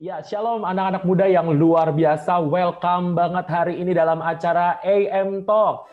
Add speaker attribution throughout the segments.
Speaker 1: Ya, shalom anak-anak muda yang luar biasa. Welcome banget hari ini dalam acara AM Talk.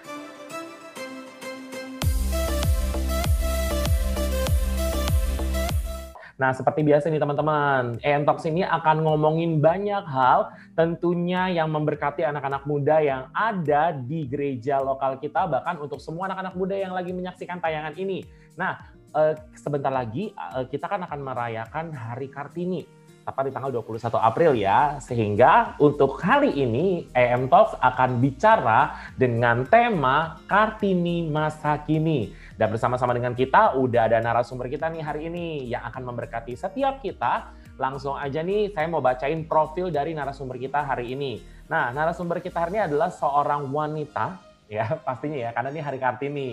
Speaker 1: Nah, seperti biasa nih teman-teman, AM Talks ini akan ngomongin banyak hal tentunya yang memberkati anak-anak muda yang ada di gereja lokal kita, bahkan untuk semua anak-anak muda yang lagi menyaksikan tayangan ini. Nah, eh, sebentar lagi eh, kita kan akan merayakan Hari Kartini tepat di tanggal 21 April ya. Sehingga untuk kali ini EM Talks akan bicara dengan tema Kartini Masa Kini. Dan bersama-sama dengan kita udah ada narasumber kita nih hari ini yang akan memberkati setiap kita. Langsung aja nih saya mau bacain profil dari narasumber kita hari ini. Nah, narasumber kita hari ini adalah seorang wanita ya pastinya ya karena ini hari Kartini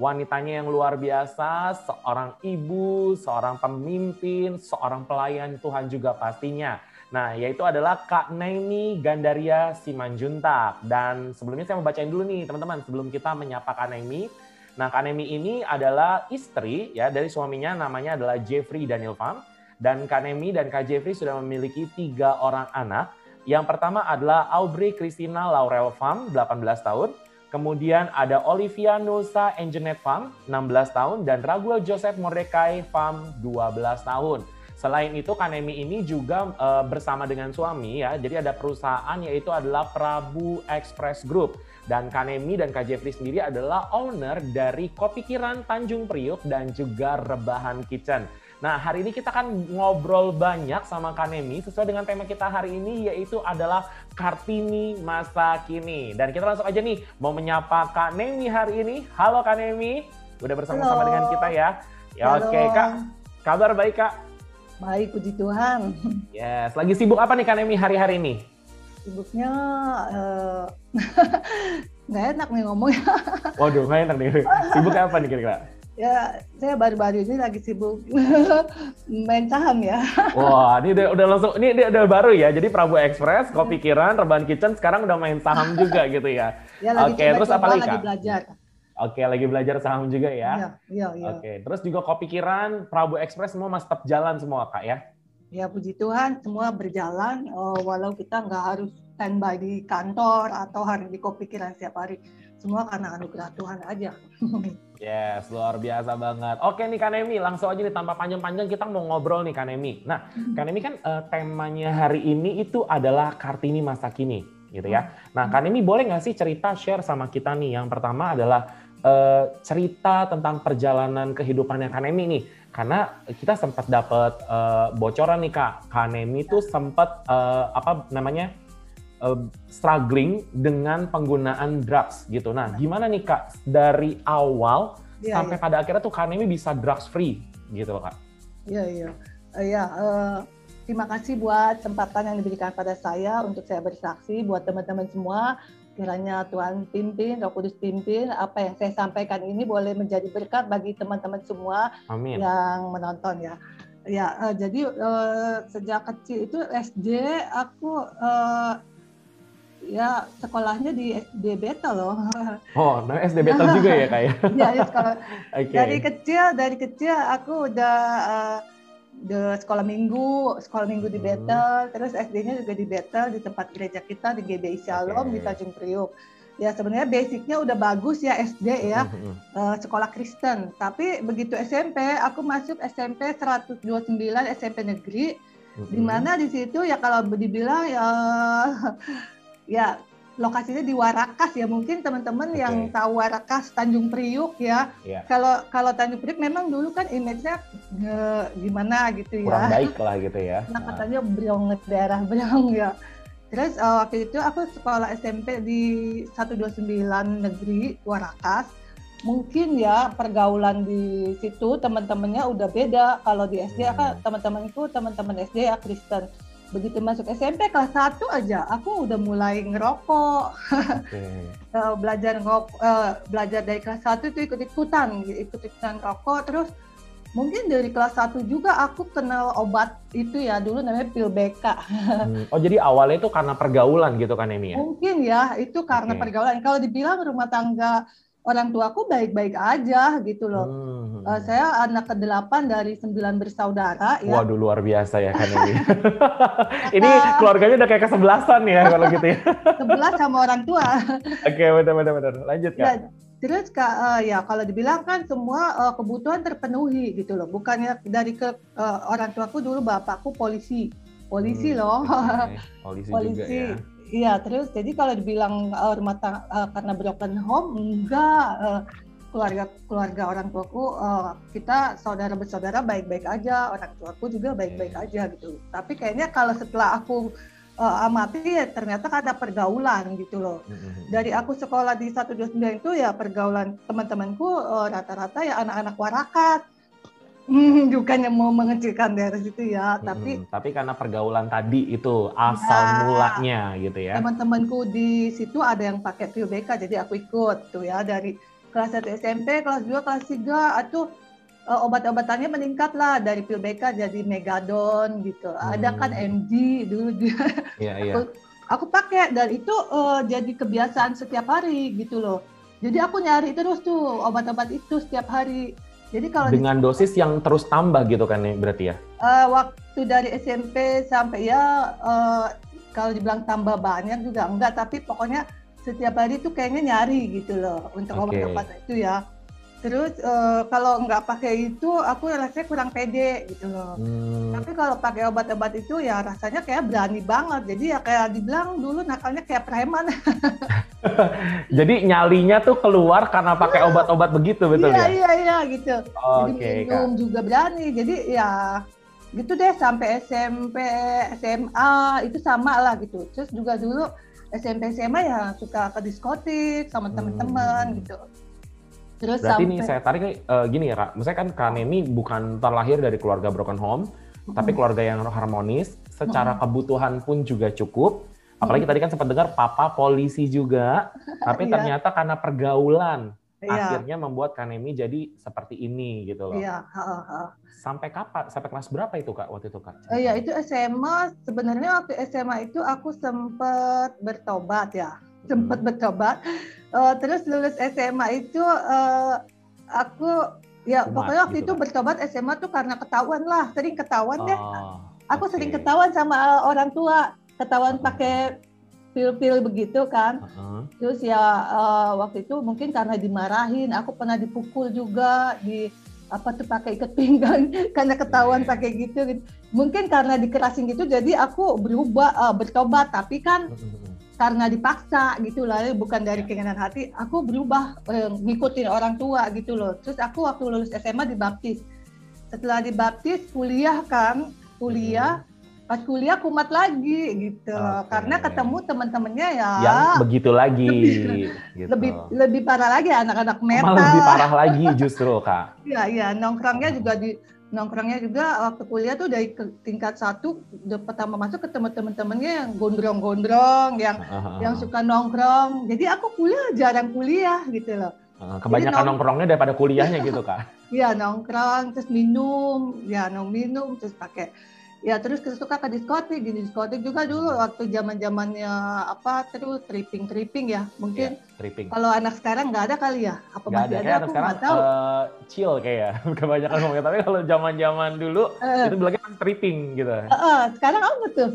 Speaker 1: wanitanya yang luar biasa, seorang ibu, seorang pemimpin, seorang pelayan Tuhan juga pastinya. Nah, yaitu adalah Kak Naimi Gandaria Simanjuntak. Dan sebelumnya saya mau bacain dulu nih teman-teman, sebelum kita menyapa Kak Naimi. Nah, Kak Naimi ini adalah istri ya dari suaminya namanya adalah Jeffrey Daniel Pham. Dan Kak Naimi dan Kak Jeffrey sudah memiliki tiga orang anak. Yang pertama adalah Aubrey Christina Laurel Pham, 18 tahun. Kemudian ada Olivia Nusa Engenet Farm, 16 tahun, dan Raguel Joseph Mordecai Farm, 12 tahun. Selain itu, Kanemi ini juga e, bersama dengan suami ya. Jadi ada perusahaan yaitu adalah Prabu Express Group. Dan Kanemi dan Kak Jeffrey sendiri adalah owner dari Kopi Kiran Tanjung Priuk dan juga Rebahan Kitchen. Nah, hari ini kita akan ngobrol banyak sama Kanemi sesuai dengan tema kita hari ini yaitu adalah Kartini masa kini. Dan kita langsung aja nih mau menyapa Kak Nemi hari ini. Halo Kak Nemi, udah bersama-sama dengan kita ya. Ya oke okay, Kak, kabar baik Kak?
Speaker 2: Baik, puji Tuhan.
Speaker 1: Yes, lagi sibuk apa nih Kak Nemi hari-hari ini?
Speaker 2: Sibuknya uh, nggak enak nih ngomongnya.
Speaker 1: Waduh, nggak enak nih. Sibuk apa nih kira-kira?
Speaker 2: Ya, saya baru-baru ini lagi sibuk main saham ya.
Speaker 1: Wah, ini udah, udah langsung, ini udah, udah baru ya. Jadi Prabu Express, Kopi Kiran, Rebahan Kitchen sekarang udah main saham juga gitu ya.
Speaker 2: Ya, lagi Oke, terus apa lagi, lagi belajar.
Speaker 1: Oke, lagi belajar saham juga ya.
Speaker 2: Iya, iya, iya.
Speaker 1: Oke, terus juga Kopi Kiran, Prabu Express semua masih tetap jalan semua, Kak ya?
Speaker 2: Ya, puji Tuhan semua berjalan, oh, walau kita nggak harus standby di kantor atau hari di Kopi Kiran setiap hari semua karena anugerah Tuhan aja.
Speaker 1: yes, luar biasa banget. Oke nih Kanemi, langsung aja nih tanpa panjang-panjang kita mau ngobrol nih Kanemi. Nah, hmm. Kanemi kan uh, temanya hari ini itu adalah Kartini masa kini, gitu ya. Nah, hmm. Kanemi boleh nggak sih cerita share sama kita nih? Yang pertama adalah uh, cerita tentang perjalanan kehidupannya Kanemi nih. Karena kita sempat dapat uh, bocoran nih Kak, Kanemi tuh sempat uh, apa namanya? Uh, struggling dengan penggunaan drugs gitu. Nah, gimana nih Kak dari awal ya, sampai ya. pada akhirnya tuh Kanemi bisa drugs free gitu loh Kak?
Speaker 2: Iya iya. Uh, ya, uh, terima kasih buat kesempatan yang diberikan pada saya untuk saya bersaksi buat teman-teman semua. Kiranya Tuhan pimpin, Roh Kudus pimpin, apa yang saya sampaikan ini boleh menjadi berkat bagi teman-teman semua Amin. yang menonton ya. Ya, uh, jadi uh, sejak kecil itu SD aku uh, ya sekolahnya di SD Beta loh.
Speaker 1: Oh, nah SD Beta juga ya kayak?
Speaker 2: ya, ya sekolah. okay. Dari kecil, dari kecil aku udah uh, sekolah minggu, sekolah minggu di hmm. Betel, terus SD-nya juga di Betel di tempat gereja kita di GBI Shalom okay. di Tanjung Priuk. Ya sebenarnya basicnya udah bagus ya SD ya, hmm. uh, sekolah Kristen. Tapi begitu SMP, aku masuk SMP 129 SMP negeri, hmm. di mana di situ ya kalau dibilang ya ya lokasinya di Warakas ya. Mungkin teman-teman okay. yang tahu Warakas Tanjung Priuk ya. Yeah. kalau kalau Tanjung Priuk memang dulu kan image-nya gimana gitu
Speaker 1: ya. Kurang baik lah gitu ya.
Speaker 2: Nah katanya Briong daerah Briong ya terus uh, waktu itu aku sekolah SMP di 129 negeri Warakas. Mungkin ya pergaulan di situ teman-temannya udah beda. Kalau di SD hmm. kan teman-temanku teman-teman SD ya Kristen begitu masuk SMP kelas 1 aja aku udah mulai ngerokok okay. uh, belajar ngerokok uh, belajar dari kelas 1 itu ikut ikutan ikut ikutan rokok terus mungkin dari kelas 1 juga aku kenal obat itu ya dulu namanya pil BK.
Speaker 1: hmm. Oh jadi awalnya itu karena pergaulan gitu kan Emi ya?
Speaker 2: Mungkin ya itu karena okay. pergaulan. Kalau dibilang rumah tangga orang tuaku baik-baik aja gitu loh. Hmm. Uh, saya anak ke-8 dari sembilan bersaudara
Speaker 1: ya. Waduh luar biasa ya kan ini. ini keluarganya udah kayak kesebelasan ya kalau gitu ya.
Speaker 2: Sebelas sama orang tua.
Speaker 1: Oke, okay, betul betul betul. Lanjut Kak. Ya,
Speaker 2: terus Kak uh, ya kalau dibilang kan semua uh, kebutuhan terpenuhi gitu loh. Bukannya dari ke uh, orang tuaku dulu bapakku polisi. Polisi hmm, loh. Okay.
Speaker 1: Polisi, polisi juga ya
Speaker 2: Iya, terus jadi kalau dibilang uh, rumah tangga uh, karena broken home enggak uh, keluarga keluarga orang tuaku uh, kita saudara bersaudara baik-baik aja, orang tuaku juga baik-baik aja gitu. Tapi kayaknya kalau setelah aku uh, amati ya ternyata ada pergaulan gitu loh. Mm-hmm. Dari aku sekolah di 129 itu ya pergaulan teman-temanku rata-rata ya anak-anak warakat Hmm, bukannya mau mengecilkan daerah situ ya, hmm, tapi
Speaker 1: tapi karena pergaulan tadi itu asal ya, mulanya gitu ya.
Speaker 2: Teman-temanku di situ ada yang pakai PUBK jadi aku ikut tuh ya dari kelas 1 SMP, kelas 2, kelas 3 itu uh, obat-obatannya meningkat lah dari PUBK jadi Megadon gitu. Hmm. Ada kan MG dulu dia. Iya, iya. Aku, aku pakai dan itu uh, jadi kebiasaan setiap hari gitu loh. Jadi aku nyari terus tuh obat-obat itu setiap hari
Speaker 1: jadi kalau dengan di, dosis yang terus tambah gitu kan nih berarti ya?
Speaker 2: Uh, waktu dari SMP sampai ya uh, kalau dibilang tambah banyak juga enggak, tapi pokoknya setiap hari itu kayaknya nyari gitu loh untuk okay. obat-obat itu ya. Terus uh, kalau nggak pakai itu aku rasanya kurang pede gitu loh. Hmm. Tapi kalau pakai obat-obat itu ya rasanya kayak berani banget. Jadi ya kayak dibilang dulu nakalnya kayak preman.
Speaker 1: Jadi nyalinya tuh keluar karena pakai obat-obat begitu betul
Speaker 2: iya, ya? Iya iya gitu. Jadi okay, minum Kak. juga berani. Jadi ya gitu deh sampai SMP, SMA itu sama lah gitu. Terus juga dulu SMP SMA ya suka ke diskotik sama teman-teman hmm. gitu
Speaker 1: Terus Berarti sampai... nih saya tarik uh, gini ya kak, misalnya kan Kak Neni bukan terlahir dari keluarga broken home, hmm. tapi keluarga yang harmonis, secara hmm. kebutuhan pun juga cukup. Apalagi hmm. tadi kan sempat dengar papa polisi juga, tapi iya. ternyata karena pergaulan iya. akhirnya membuat Kanemi jadi seperti ini gitu loh. Iya. Sampai kapan? Sampai kelas berapa itu kak waktu itu kak?
Speaker 2: Iya itu SMA. Sebenarnya waktu SMA itu aku sempat bertobat ya, sempat hmm. bertobat uh, terus lulus SMA itu uh, aku ya Umat, pokoknya waktu gitu itu kan? bertobat SMA tuh karena ketahuan lah sering ketahuan deh oh, aku okay. sering ketahuan sama orang tua ketahuan uh -huh. pakai pil-pil begitu kan uh -huh. terus ya uh, waktu itu mungkin karena dimarahin aku pernah dipukul juga di apa tuh pakai ikat pinggang karena ketahuan yeah. pakai gitu, gitu mungkin karena dikerasin gitu jadi aku berubah uh, bertobat tapi kan uh -huh karena dipaksa gitu lah bukan dari ya. keinginan hati. Aku berubah eh, ngikutin orang tua gitu loh. Terus aku waktu lulus SMA dibaptis. Setelah dibaptis kuliah kan kuliah. Hmm. pas kuliah kumat lagi gitu. Okay. karena ketemu teman-temannya ya
Speaker 1: yang begitu lagi
Speaker 2: lebih gitu. lebih, lebih parah lagi anak-anak metal
Speaker 1: malah lebih parah lagi justru kak.
Speaker 2: Iya iya. Nongkrongnya juga di nongkrongnya juga waktu kuliah tuh dari tingkat satu udah pertama masuk ketemu temen-temennya yang gondrong-gondrong yang uh, yang suka nongkrong. Jadi aku kuliah jarang kuliah gitu loh.
Speaker 1: Uh, kebanyakan nong nongkrongnya daripada kuliahnya gitu kak.
Speaker 2: Iya nongkrong terus minum. Ya nong minum terus pakai ya terus suka ke diskotik. Di diskotik juga dulu waktu zaman zamannya apa terus tripping tripping ya mungkin. Ya, tripping. kalau anak sekarang nggak ada kali ya? Apa
Speaker 1: gak masih ada, ada? Aku nggak tahu. uh, chill kayak kebanyakan ngomongnya. Tapi kalau zaman zaman dulu uh, itu bilangnya kan tripping gitu. Uh,
Speaker 2: uh, sekarang apa tuh?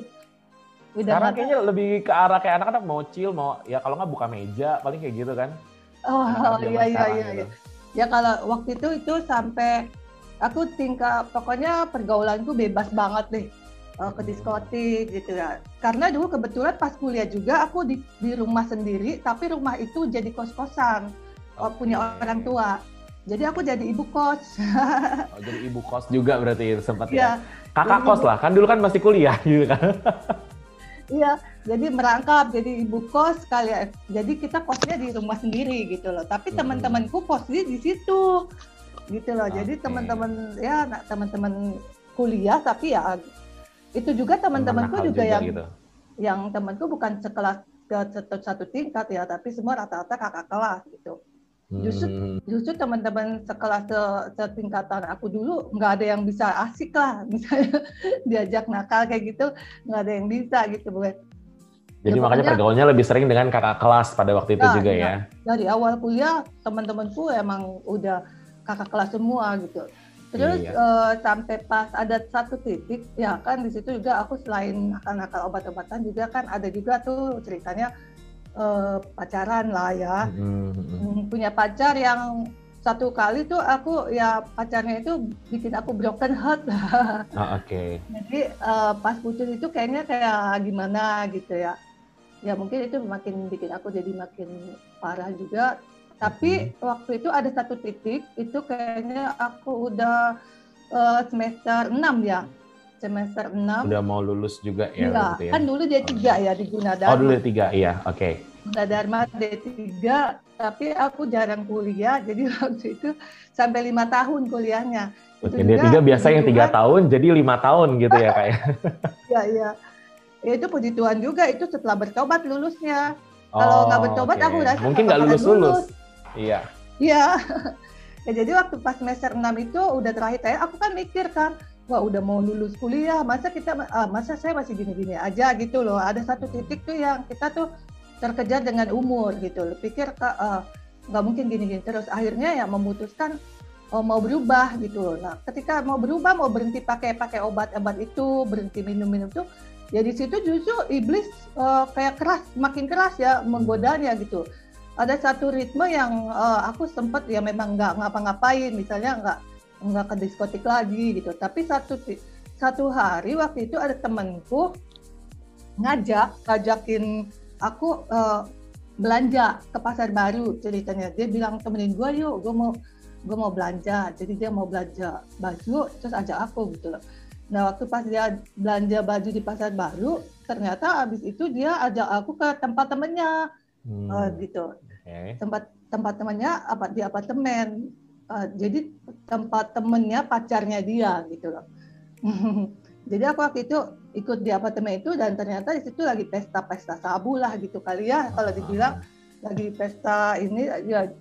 Speaker 1: Udah sekarang mata. kayaknya lebih ke arah kayak anak-anak mau chill mau ya kalau nggak buka meja paling kayak gitu kan.
Speaker 2: Oh, oh iya iya iya, gitu. iya. Ya kalau waktu itu itu sampai aku tingkat pokoknya pergaulanku bebas banget deh uh, ke diskotik gitu ya. Karena dulu kebetulan pas kuliah juga aku di, di rumah sendiri, tapi rumah itu jadi kos-kosan, okay. punya orang tua. Jadi aku jadi ibu kos.
Speaker 1: oh, jadi ibu kos juga berarti sempat ya. ya. Kakak kos lah, kan dulu kan masih kuliah gitu kan.
Speaker 2: Iya, jadi merangkap jadi ibu kos kali ya. Jadi kita kosnya di rumah sendiri gitu loh. Tapi hmm. teman-temanku kosnya di situ gitu loh. Okay. Jadi teman-teman ya teman-teman kuliah tapi ya itu juga teman-temanku juga, juga yang gitu. yang temanku bukan sekelas ke satu, satu tingkat ya, tapi semua rata-rata kakak kelas gitu. Justru hmm. justru teman-teman sekelas se, setingkatan aku dulu nggak ada yang bisa asik lah, misalnya diajak nakal kayak gitu nggak ada yang bisa gitu buat.
Speaker 1: Jadi ya, makanya pergaulannya lebih sering dengan kakak kelas pada waktu itu ya, juga ya. ya.
Speaker 2: Dari awal kuliah teman-temanku emang udah kakak kelas semua gitu. Terus iya. uh, sampai pas ada satu titik, ya kan di situ juga aku selain akan-akan obat-obatan juga kan ada juga tuh ceritanya uh, pacaran lah ya. Mm-hmm. Punya pacar yang satu kali tuh aku ya pacarnya itu bikin aku broken heart lah.
Speaker 1: Oh, Oke. Okay.
Speaker 2: Jadi uh, pas putus itu kayaknya kayak gimana gitu ya. Ya mungkin itu makin bikin aku jadi makin parah juga tapi hmm. waktu itu ada satu titik itu kayaknya aku udah uh, semester 6 ya. Semester 6.
Speaker 1: Udah mau lulus juga ya? Iya,
Speaker 2: ya. kan dulu dia tiga ya di Gunadarma.
Speaker 1: Oh dulu tiga, iya, oke. Okay.
Speaker 2: Gunadarma D3, tapi aku jarang kuliah, jadi waktu itu sampai lima tahun kuliahnya.
Speaker 1: Oke, dia tiga biasa yang tiga tahun, jadi lima tahun gitu ya kayak.
Speaker 2: Iya, iya. Ya, itu puji Tuhan juga, itu setelah bertobat lulusnya. Kalau nggak bertobat okay. aku rasa
Speaker 1: mungkin nggak lulus lulus. Iya.
Speaker 2: Iya. ya jadi waktu pas semester 6 itu udah terakhir saya aku kan mikir kan, wah udah mau lulus kuliah, masa kita ah, masa saya masih gini-gini aja gitu loh. Ada satu titik tuh yang kita tuh terkejar dengan umur gitu. Lo pikir uh, nggak mungkin gini-gini terus. Akhirnya ya memutuskan oh, mau berubah gitu loh. Nah, ketika mau berubah, mau berhenti pakai pakai obat-obat itu, berhenti minum-minum tuh, ya di situ justru iblis uh, kayak keras, makin keras ya menggodanya gitu ada satu ritme yang uh, aku sempat ya memang nggak ngapa-ngapain misalnya nggak nggak ke diskotik lagi gitu. Tapi satu satu hari waktu itu ada temanku ngajak ngajakin aku uh, belanja ke pasar baru ceritanya. Dia bilang temenin gue yuk gue mau gue mau belanja. Jadi dia mau belanja baju terus ajak aku gitu. Loh nah waktu pas dia belanja baju di pasar baru ternyata abis itu dia ajak aku ke tempat temennya hmm. uh, gitu okay. tempat tempat temannya apa di apartemen uh, jadi tempat temennya pacarnya dia gitu loh jadi aku waktu itu ikut di apartemen itu dan ternyata di situ lagi pesta-pesta sabu lah gitu kali ya kalau dibilang lagi pesta ini ya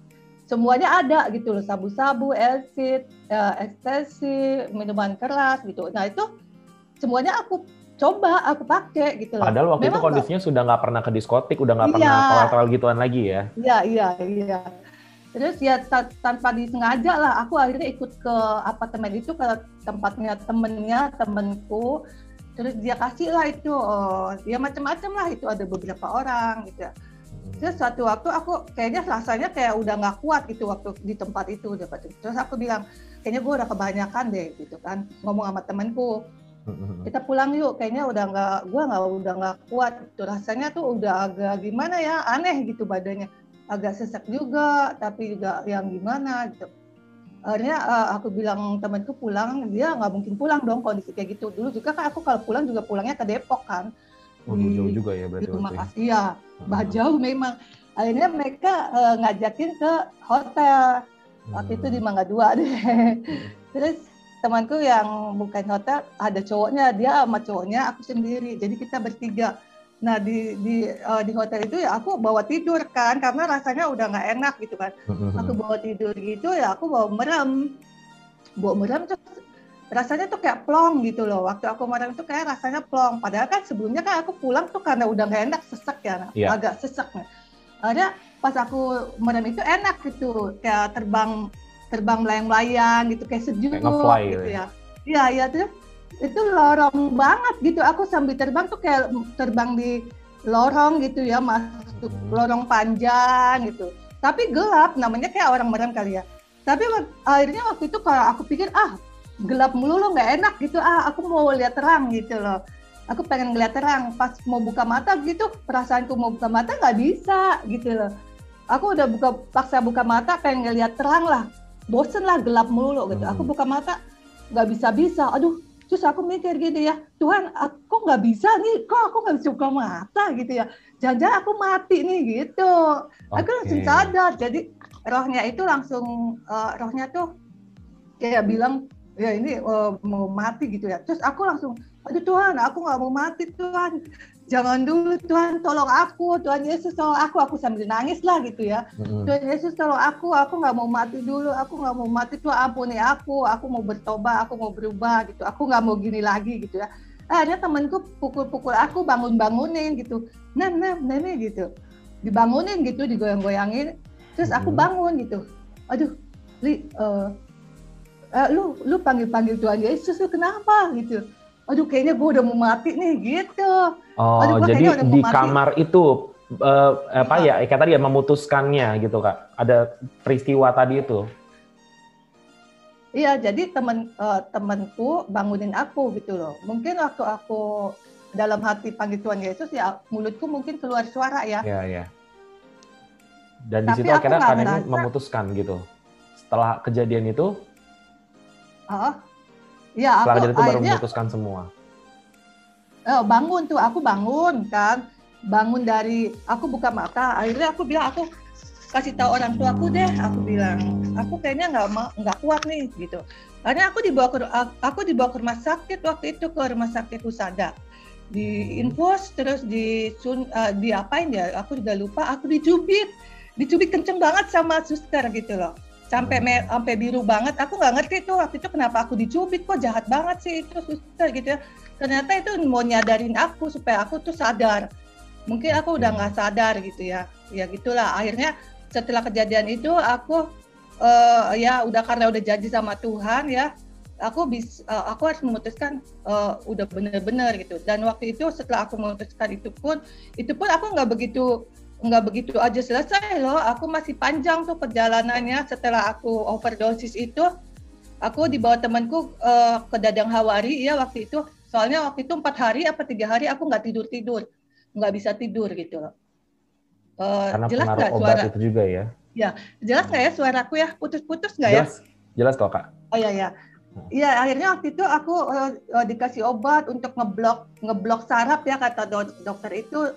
Speaker 2: semuanya ada gitu loh sabu-sabu, elsit, uh, ekstasi, minuman keras gitu. Nah itu semuanya aku coba aku pakai gitu
Speaker 1: loh. Padahal waktu Memang itu kondisinya gak, sudah nggak pernah ke diskotik, udah nggak iya, pernah total gituan lagi ya?
Speaker 2: Iya iya iya. Terus ya tanpa disengaja lah, aku akhirnya ikut ke apartemen itu ke tempatnya temennya temenku. Terus dia kasih lah itu, oh, ya macam-macam lah itu ada beberapa orang gitu. Ya. Hmm. Terus suatu waktu aku kayaknya rasanya kayak udah nggak kuat gitu waktu di tempat itu. Terus aku bilang, kayaknya gue udah kebanyakan deh gitu kan. Ngomong sama temenku, kita pulang yuk kayaknya udah nggak gua nggak udah nggak kuat tuh rasanya tuh udah agak gimana ya aneh gitu badannya. Agak sesak juga tapi juga yang gimana gitu. Akhirnya uh, aku bilang temanku pulang dia nggak mungkin pulang dong kondisi kayak gitu. Dulu juga kan aku kalau pulang juga pulangnya ke Depok kan.
Speaker 1: Oh, di, jauh juga ya berarti
Speaker 2: rumah iya bah jauh memang. Akhirnya mereka uh, ngajakin ke hotel. Waktu hmm. itu di. Mangga Dua deh. Terus temanku yang bukan hotel ada cowoknya dia sama cowoknya aku sendiri. Jadi kita bertiga. Nah di di uh, di hotel itu ya aku bawa tidur kan karena rasanya udah nggak enak gitu kan. Aku bawa tidur gitu ya aku bawa merem. Bawa merem terus rasanya tuh kayak plong gitu loh. Waktu aku merem tuh kayak rasanya plong. Padahal kan sebelumnya kan aku pulang tuh karena udah nggak enak sesak ya yeah. agak sesak nih ada pas aku merem itu enak gitu. Kayak terbang terbang melayang-layang gitu kayak sejuk kayak gitu, gitu ya. Iya, iya tuh itu lorong banget gitu. Aku sambil terbang tuh kayak terbang di lorong gitu ya, masuk hmm. lorong panjang gitu. Tapi gelap, namanya kayak orang merem kali ya. Tapi akhirnya waktu itu kalau aku pikir ah gelap mulu lo nggak enak gitu ah aku mau lihat terang gitu loh aku pengen ngeliat terang pas mau buka mata gitu perasaanku mau buka mata nggak bisa gitu loh aku udah buka paksa buka mata pengen ngeliat terang lah bosen lah gelap mulu gitu. Hmm. Aku buka mata nggak bisa bisa. Aduh, terus aku mikir gitu ya, Tuhan, aku nggak bisa nih, kok aku nggak bisa buka mata gitu ya. Jangan-jangan aku mati nih gitu. Okay. Aku langsung sadar. Jadi rohnya itu langsung uh, rohnya tuh kayak bilang ya ini uh, mau mati gitu ya. Terus aku langsung, aduh Tuhan, aku nggak mau mati Tuhan jangan dulu Tuhan tolong aku Tuhan Yesus tolong aku. Aku sambil nangis lah gitu ya. Mm-hmm. Tuhan Yesus tolong aku aku nggak mau mati dulu aku nggak mau mati Tuhan ampuni aku aku mau bertobat aku mau berubah gitu aku nggak mau gini lagi gitu ya. Akhirnya temanku pukul-pukul aku bangun-bangunin gitu. Nem nem nem gitu. Dibangunin gitu digoyang-goyangin terus aku bangun gitu. Aduh li uh, uh, lu lu panggil panggil Tuhan Yesus lu kenapa? gitu aduh kayaknya gue udah mau mati nih gitu.
Speaker 1: Oh aduh, jadi di kamar itu uh, apa ya kayak tadi ya memutuskannya gitu kak. Ada peristiwa tadi itu.
Speaker 2: Iya jadi temen uh, temenku bangunin aku gitu loh. Mungkin waktu aku dalam hati panggil Tuhan Yesus ya mulutku mungkin keluar suara ya.
Speaker 1: Iya iya. Dan di situ akhirnya kalian memutuskan gitu. Setelah kejadian itu
Speaker 2: uh, ya
Speaker 1: setelah aku, itu baru memutuskan semua.
Speaker 2: Oh, bangun tuh aku bangun kan. Bangun dari aku buka mata akhirnya aku bilang aku kasih tahu orang tua aku deh aku bilang. Aku kayaknya nggak nggak kuat nih gitu. Karena aku dibawa ke aku dibawa ke rumah sakit waktu itu ke rumah sakit Usada di infus terus di sun uh, di apain ya aku udah lupa aku dicubit dicubit kenceng banget sama suster gitu loh sampai me, sampai biru banget. Aku nggak ngerti tuh waktu itu kenapa aku dicubit kok jahat banget sih itu suster gitu ya. Ternyata itu mau nyadarin aku supaya aku tuh sadar. Mungkin aku udah nggak sadar gitu ya. Ya gitulah. Akhirnya setelah kejadian itu aku uh, ya udah karena udah janji sama Tuhan ya aku bis uh, aku harus memutuskan uh, udah bener-bener gitu. Dan waktu itu setelah aku memutuskan itu pun itu pun aku nggak begitu nggak begitu aja selesai loh aku masih panjang tuh perjalanannya setelah aku overdosis itu aku dibawa temanku uh, ke Dadang Hawari ya waktu itu soalnya waktu itu empat hari apa tiga hari aku nggak tidur tidur nggak bisa tidur gitu loh.
Speaker 1: Uh, Karena jelas nggak suara itu juga ya?
Speaker 2: Ya, jelas nggak ya suaraku ya? Putus-putus nggak ya?
Speaker 1: Jelas kok kak.
Speaker 2: Oh iya ya. Iya, akhirnya waktu itu aku uh, uh, dikasih obat untuk ngeblok ngeblok saraf ya kata do dokter itu.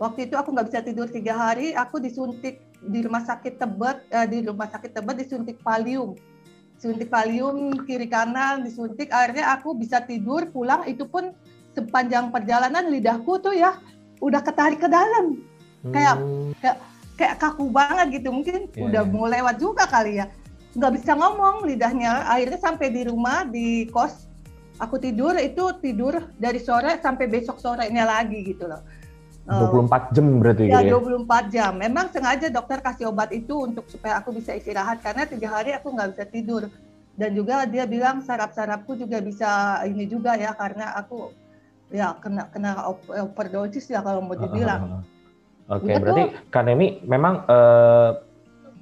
Speaker 2: Waktu itu aku nggak bisa tidur tiga hari. Aku disuntik di rumah sakit Tebet, uh, di rumah sakit Tebet disuntik valium, suntik valium kiri kanan disuntik. Akhirnya aku bisa tidur pulang. Itu pun sepanjang perjalanan lidahku tuh ya udah ketarik ke dalam hmm. kayak kayak kayak kaku banget gitu mungkin yeah, udah yeah. mau lewat juga kali ya nggak bisa ngomong lidahnya akhirnya sampai di rumah di kos aku tidur itu tidur dari sore sampai besok sorenya lagi gitu loh
Speaker 1: 24 jam berarti
Speaker 2: ya, gitu ya 24 jam. Memang sengaja dokter kasih obat itu untuk supaya aku bisa istirahat karena tiga hari aku nggak bisa tidur. Dan juga dia bilang saraf-sarafku juga bisa ini juga ya karena aku ya kena kena overdosis ya kalau mau dibilang.
Speaker 1: Oke, okay, berarti Kanemi memang uh,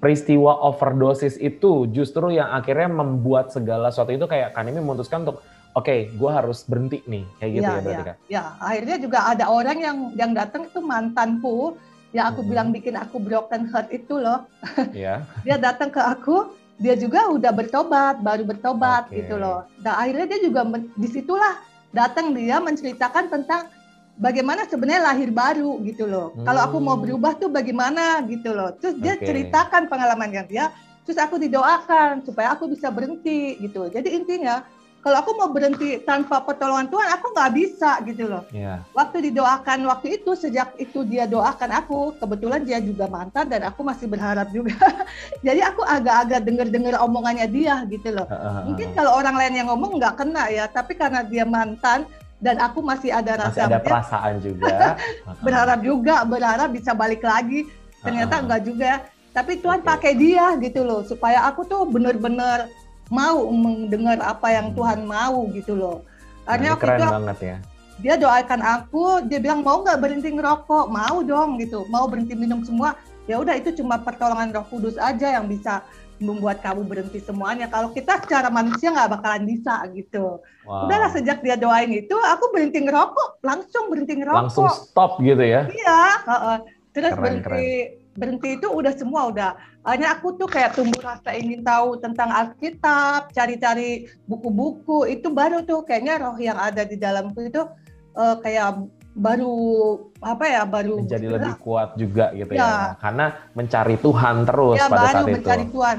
Speaker 1: peristiwa overdosis itu justru yang akhirnya membuat segala sesuatu itu kayak Kanemi memutuskan untuk oke, okay, gue harus berhenti nih, kayak gitu ya, ya berarti
Speaker 2: ya, kan? Ya, akhirnya juga ada orang yang yang datang itu mantanku, yang aku hmm. bilang bikin aku broken heart itu loh. Iya. dia datang ke aku, dia juga udah bertobat, baru bertobat okay. gitu loh. Dan akhirnya dia juga di situlah datang dia menceritakan tentang bagaimana sebenarnya lahir baru gitu loh. Hmm. Kalau aku mau hmm. berubah tuh bagaimana gitu loh. Terus dia okay. ceritakan pengalamannya dia, terus aku didoakan supaya aku bisa berhenti gitu. Jadi intinya kalau aku mau berhenti tanpa pertolongan Tuhan, aku nggak bisa gitu loh. Yeah. Waktu didoakan waktu itu, sejak itu dia doakan aku, kebetulan dia juga mantan dan aku masih berharap juga. Jadi aku agak-agak dengar-dengar omongannya dia gitu loh. Mungkin kalau orang lain yang ngomong nggak kena ya, tapi karena dia mantan dan aku masih ada rasa
Speaker 1: masih ada perasaan juga.
Speaker 2: berharap juga, berharap bisa balik lagi. Ternyata enggak juga. Tapi Tuhan okay. pakai dia gitu loh, supaya aku tuh bener-bener mau mendengar apa yang Tuhan mau gitu loh.
Speaker 1: Karena nah, keren itu, banget ya.
Speaker 2: Dia doakan aku, dia bilang mau nggak berhenti ngerokok, mau dong gitu, mau berhenti minum semua. Ya udah itu cuma pertolongan Roh Kudus aja yang bisa membuat kamu berhenti semuanya. Kalau kita secara manusia nggak bakalan bisa gitu. Wow. Udahlah sejak dia doain itu, aku berhenti ngerokok, langsung berhenti ngerokok.
Speaker 1: Langsung stop gitu ya?
Speaker 2: Iya. Uh, uh. Terus keren, berhenti keren berhenti itu udah semua udah hanya aku tuh kayak tumbuh rasa ingin tahu tentang Alkitab cari-cari buku-buku itu baru tuh kayaknya roh yang ada di dalamku itu uh, kayak baru apa ya baru
Speaker 1: menjadi ya. lebih kuat juga gitu ya, ya. karena mencari Tuhan terus ya, pada
Speaker 2: baru
Speaker 1: saat
Speaker 2: mencari itu. Tuhan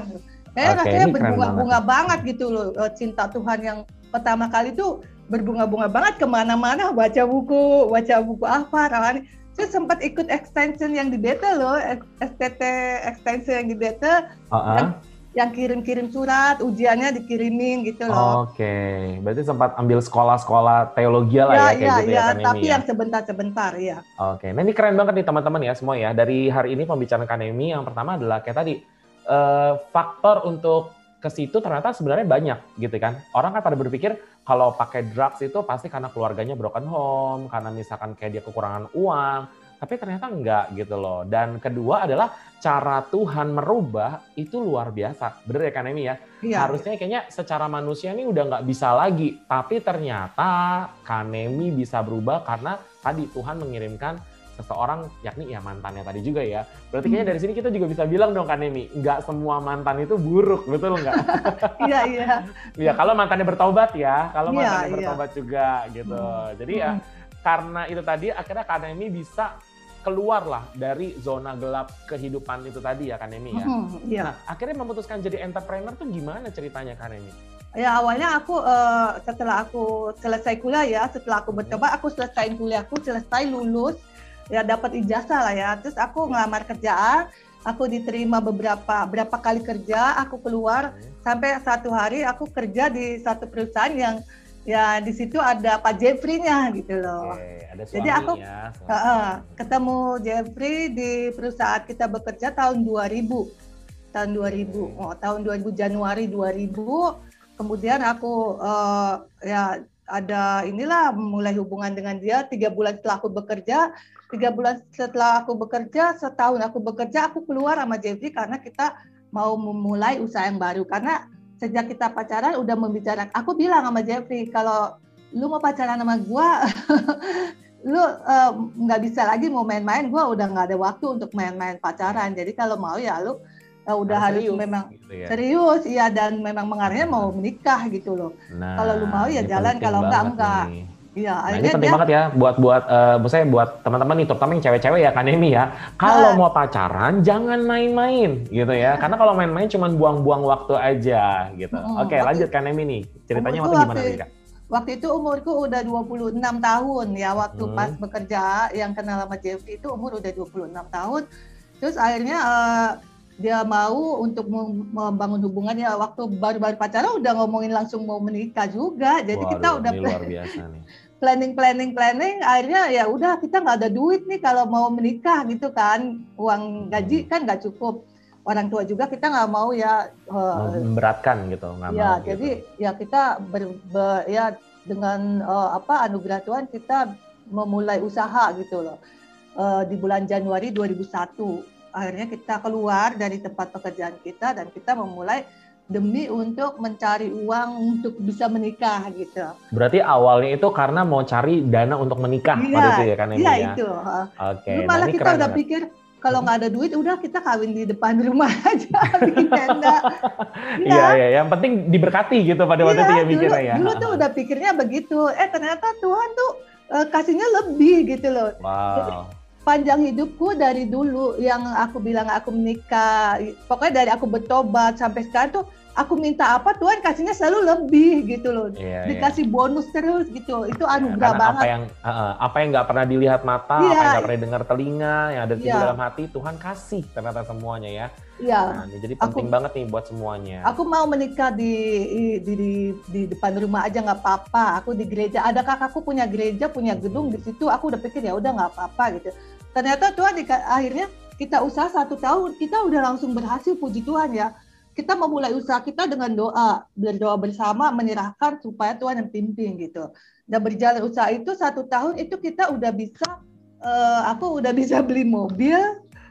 Speaker 2: kayak okay, rasanya berbunga-bunga banget. banget gitu loh eh, cinta Tuhan yang pertama kali tuh berbunga-bunga banget ke mana-mana baca buku baca buku apa rawani saya sempat ikut extension yang di beta loh, STT extension yang di beta. Uh -uh. yang kirim-kirim surat, ujiannya dikirimin gitu
Speaker 1: loh. Oke, okay. berarti sempat ambil sekolah-sekolah teologi lah ya, ya kayak
Speaker 2: ya,
Speaker 1: gitu
Speaker 2: ya, ya kan tapi ya? yang sebentar-sebentar ya.
Speaker 1: Oke, okay. nah ini keren banget nih teman-teman ya semua ya. Dari hari ini pembicaraan Kanemi yang pertama adalah kayak tadi uh, faktor untuk ke situ ternyata sebenarnya banyak gitu kan. Orang kan pada berpikir kalau pakai drugs itu pasti karena keluarganya broken home, karena misalkan kayak dia kekurangan uang, tapi ternyata enggak gitu loh. Dan kedua adalah cara Tuhan merubah itu luar biasa. Bener ya kan Emi ya? Iya. Harusnya kayaknya secara manusia ini udah nggak bisa lagi. Tapi ternyata Kanemi bisa berubah karena tadi Tuhan mengirimkan seseorang yakni ya mantannya tadi juga ya. Berarti kayaknya hmm. dari sini kita juga bisa bilang dong Kanemi, nggak semua mantan itu buruk, betul nggak?
Speaker 2: Iya, iya.
Speaker 1: Iya, kalau mantannya bertobat ya, kalau iya, mantannya iya, bertobat juga gitu. Hmm. Jadi ya hmm. karena itu tadi akhirnya Kanemi bisa keluarlah dari zona gelap kehidupan itu tadi ya kan Emi ya. Hmm, iya. Nah, akhirnya memutuskan jadi entrepreneur tuh gimana ceritanya kan Emi?
Speaker 2: Ya awalnya aku uh, setelah aku selesai kuliah ya, setelah aku bercoba aku selesai kuliahku, selesai lulus, ya dapat ijazah lah ya. Terus aku ngelamar kerjaan, aku diterima beberapa berapa kali kerja, aku keluar sampai satu hari aku kerja di satu perusahaan yang ya di situ ada Pak Jeffrey-nya gitu loh. Oke, ada Jadi aku ya, uh, ketemu Jeffrey di perusahaan kita bekerja tahun 2000. Tahun 2000. Oh, tahun 2000 Januari 2000. Kemudian aku uh, ya ada inilah mulai hubungan dengan dia. Tiga bulan setelah aku bekerja tiga bulan setelah aku bekerja setahun aku bekerja aku keluar sama Jeffrey karena kita mau memulai usaha yang baru. Karena sejak kita pacaran udah membicarakan. Aku bilang sama Jeffrey kalau lu mau pacaran sama gua lu eh, nggak uh, bisa lagi mau main-main. Gua udah nggak ada waktu untuk main-main pacaran. Jadi kalau mau ya lu uh, udah harus, harus memang gitu ya. serius iya dan memang mengarahnya mau menikah gitu loh nah, kalau lu mau ya jalan kalau enggak enggak nih
Speaker 1: Iya, nah, ini penting dia... banget ya buat buat uh, saya buat teman-teman nih, terutama yang cewek-cewek ya kan ini ya. Kalau nah. mau pacaran jangan main-main gitu ya. Karena kalau main-main cuma buang-buang waktu aja gitu. Hmm, Oke, waktu, lanjut kan Emi nih. Ceritanya waktu gimana nih, Kak?
Speaker 2: Waktu itu umurku udah 26 tahun ya waktu hmm. pas bekerja yang kenal sama Jeffrey itu umur udah 26 tahun. Terus akhirnya uh, dia mau untuk membangun hubungan ya waktu baru-baru pacaran udah ngomongin langsung mau menikah juga. Jadi Waduh, kita udah luar biasa nih. planning planning planning akhirnya ya udah kita nggak ada duit nih kalau mau menikah gitu kan. Uang gaji hmm. kan nggak cukup. Orang tua juga kita nggak mau ya
Speaker 1: uh, memberatkan gitu
Speaker 2: nggak ya mau, jadi gitu. ya kita ber, ber, ya dengan uh, apa anugerah Tuhan kita memulai usaha gitu loh. Uh, di bulan Januari 2001 akhirnya kita keluar dari tempat pekerjaan kita dan kita memulai demi untuk mencari uang untuk bisa menikah gitu.
Speaker 1: Berarti awalnya itu karena mau cari dana untuk menikah iya, pada itu ya kan
Speaker 2: Iya ya? itu. Oke. Okay. malah nah, kita udah banget. pikir kalau nggak ada duit udah kita kawin di depan rumah aja bikin tenda.
Speaker 1: Iya, iya, iya, yang penting diberkati gitu pada waktu itu ya mikirnya ya.
Speaker 2: Dulu tuh udah pikirnya begitu. Eh ternyata Tuhan tuh uh, kasihnya lebih gitu loh. Wow. Jadi, panjang hidupku dari dulu yang aku bilang aku menikah, pokoknya dari aku bertobat sampai sekarang tuh aku minta apa Tuhan kasihnya selalu lebih gitu loh iya, iya. dikasih iya. bonus terus gitu itu iya, anugerah ya, banget
Speaker 1: apa yang uh, apa yang nggak pernah dilihat mata iya. apa yang nggak pernah dengar telinga yang ada di iya. dalam hati Tuhan kasih ternyata semuanya ya
Speaker 2: Iya.
Speaker 1: Nah, jadi penting aku, banget nih buat semuanya.
Speaker 2: Aku mau menikah di di di, di depan rumah aja nggak apa-apa. Aku di gereja. Ada kakakku punya gereja, punya gedung di situ. Aku udah pikir ya udah nggak apa-apa gitu. Ternyata Tuhan di, akhirnya kita usaha satu tahun, kita udah langsung berhasil. Puji Tuhan ya kita memulai usaha kita dengan doa, berdoa bersama, menyerahkan supaya Tuhan yang pimpin gitu. Dan berjalan usaha itu satu tahun itu kita udah bisa, uh, aku udah bisa beli mobil,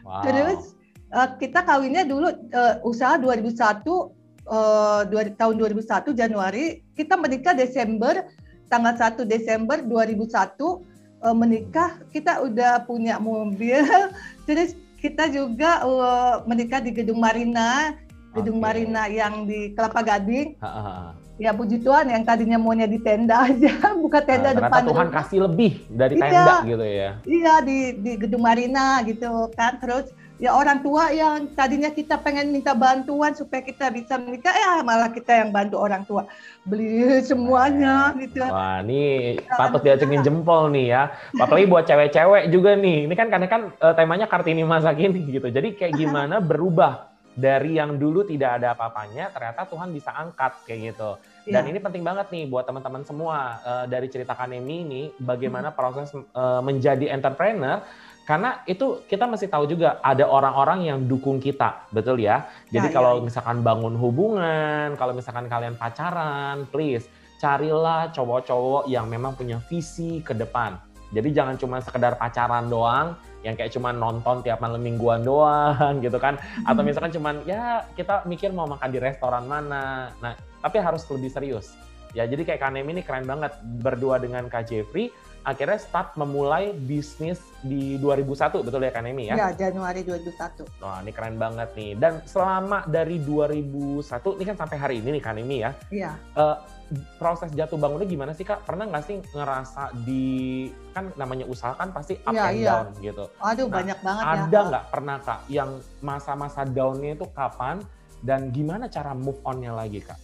Speaker 2: wow. terus uh, kita kawinnya dulu uh, usaha 2001, uh, dua, tahun 2001 Januari, kita menikah Desember, tanggal 1 Desember 2001 uh, menikah, kita udah punya mobil, terus kita juga uh, menikah di gedung Marina gedung okay. Marina yang di Kelapa Gading. Ha, ha, ha. Ya puji Tuhan yang tadinya maunya di tenda aja, buka tenda nah, depan.
Speaker 1: Tuhan kasih lebih dari iya, tenda gitu ya.
Speaker 2: Iya di di gedung Marina gitu kan. Terus ya orang tua yang tadinya kita pengen minta bantuan supaya kita bisa menikah, ya malah kita yang bantu orang tua beli semuanya gitu.
Speaker 1: Wah, ini ya, patut diacungin jempol nih ya. Apalagi buat cewek-cewek juga nih. Ini kan karena kan uh, temanya Kartini masa kini gitu. Jadi kayak gimana berubah dari yang dulu tidak ada apa-apanya ternyata Tuhan bisa angkat kayak gitu. Dan yeah. ini penting banget nih buat teman-teman semua uh, dari cerita Kanemi ini bagaimana proses uh, menjadi entrepreneur karena itu kita masih tahu juga ada orang-orang yang dukung kita, betul ya? Jadi ya, kalau ya, ya. misalkan bangun hubungan, kalau misalkan kalian pacaran, please carilah cowok-cowok yang memang punya visi ke depan. Jadi jangan cuma sekedar pacaran doang, yang kayak cuma nonton tiap malam mingguan doang gitu kan. Atau misalkan cuma ya kita mikir mau makan di restoran mana. Nah, tapi harus lebih serius. Ya, jadi kayak Kanem ini keren banget berdua dengan Kak Jeffrey akhirnya start memulai bisnis di 2001 betul ya kan Emi ya?
Speaker 2: Ya Januari 2001.
Speaker 1: Wah ini keren banget nih. Dan selama dari 2001 ini kan sampai hari ini nih kan Emi ya?
Speaker 2: Iya.
Speaker 1: Uh, proses jatuh bangunnya gimana sih kak? Pernah nggak sih ngerasa di kan namanya usaha kan pasti up ya, and iya. down gitu.
Speaker 2: Aduh nah, banyak banget
Speaker 1: ada ya. Ada nggak pernah kak yang masa-masa downnya itu kapan dan gimana cara move onnya lagi kak?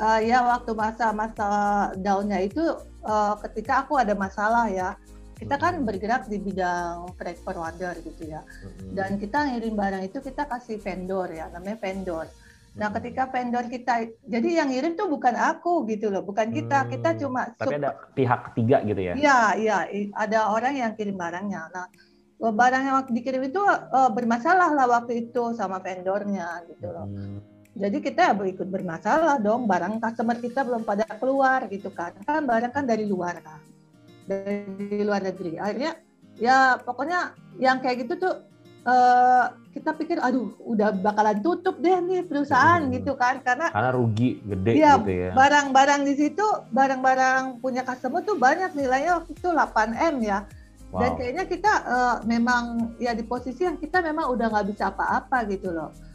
Speaker 2: Uh, ya waktu masa-masa downnya itu uh, ketika aku ada masalah ya kita kan bergerak di bidang freight forwarder gitu ya. Dan kita ngirim barang itu kita kasih vendor ya namanya vendor. Nah ketika vendor kita jadi yang ngirim tuh bukan aku gitu loh bukan kita. Kita hmm, cuma
Speaker 1: tapi ada pihak ketiga gitu ya?
Speaker 2: Iya iya. Ada orang yang kirim barangnya. Nah barang yang waktu dikirim itu uh, bermasalah lah waktu itu sama vendornya gitu loh. Hmm jadi kita ikut bermasalah dong, barang customer kita belum pada keluar gitu kan. Kan barang kan dari luar kan. Dari luar negeri. Akhirnya ya pokoknya yang kayak gitu tuh uh, kita pikir aduh udah bakalan tutup deh nih perusahaan hmm. gitu kan karena
Speaker 1: karena rugi gede ya, gitu ya.
Speaker 2: Barang-barang di situ, barang-barang punya customer tuh banyak nilainya waktu itu 8 M ya. Wow. Dan kayaknya kita uh, memang ya di posisi yang kita memang udah nggak bisa apa-apa gitu loh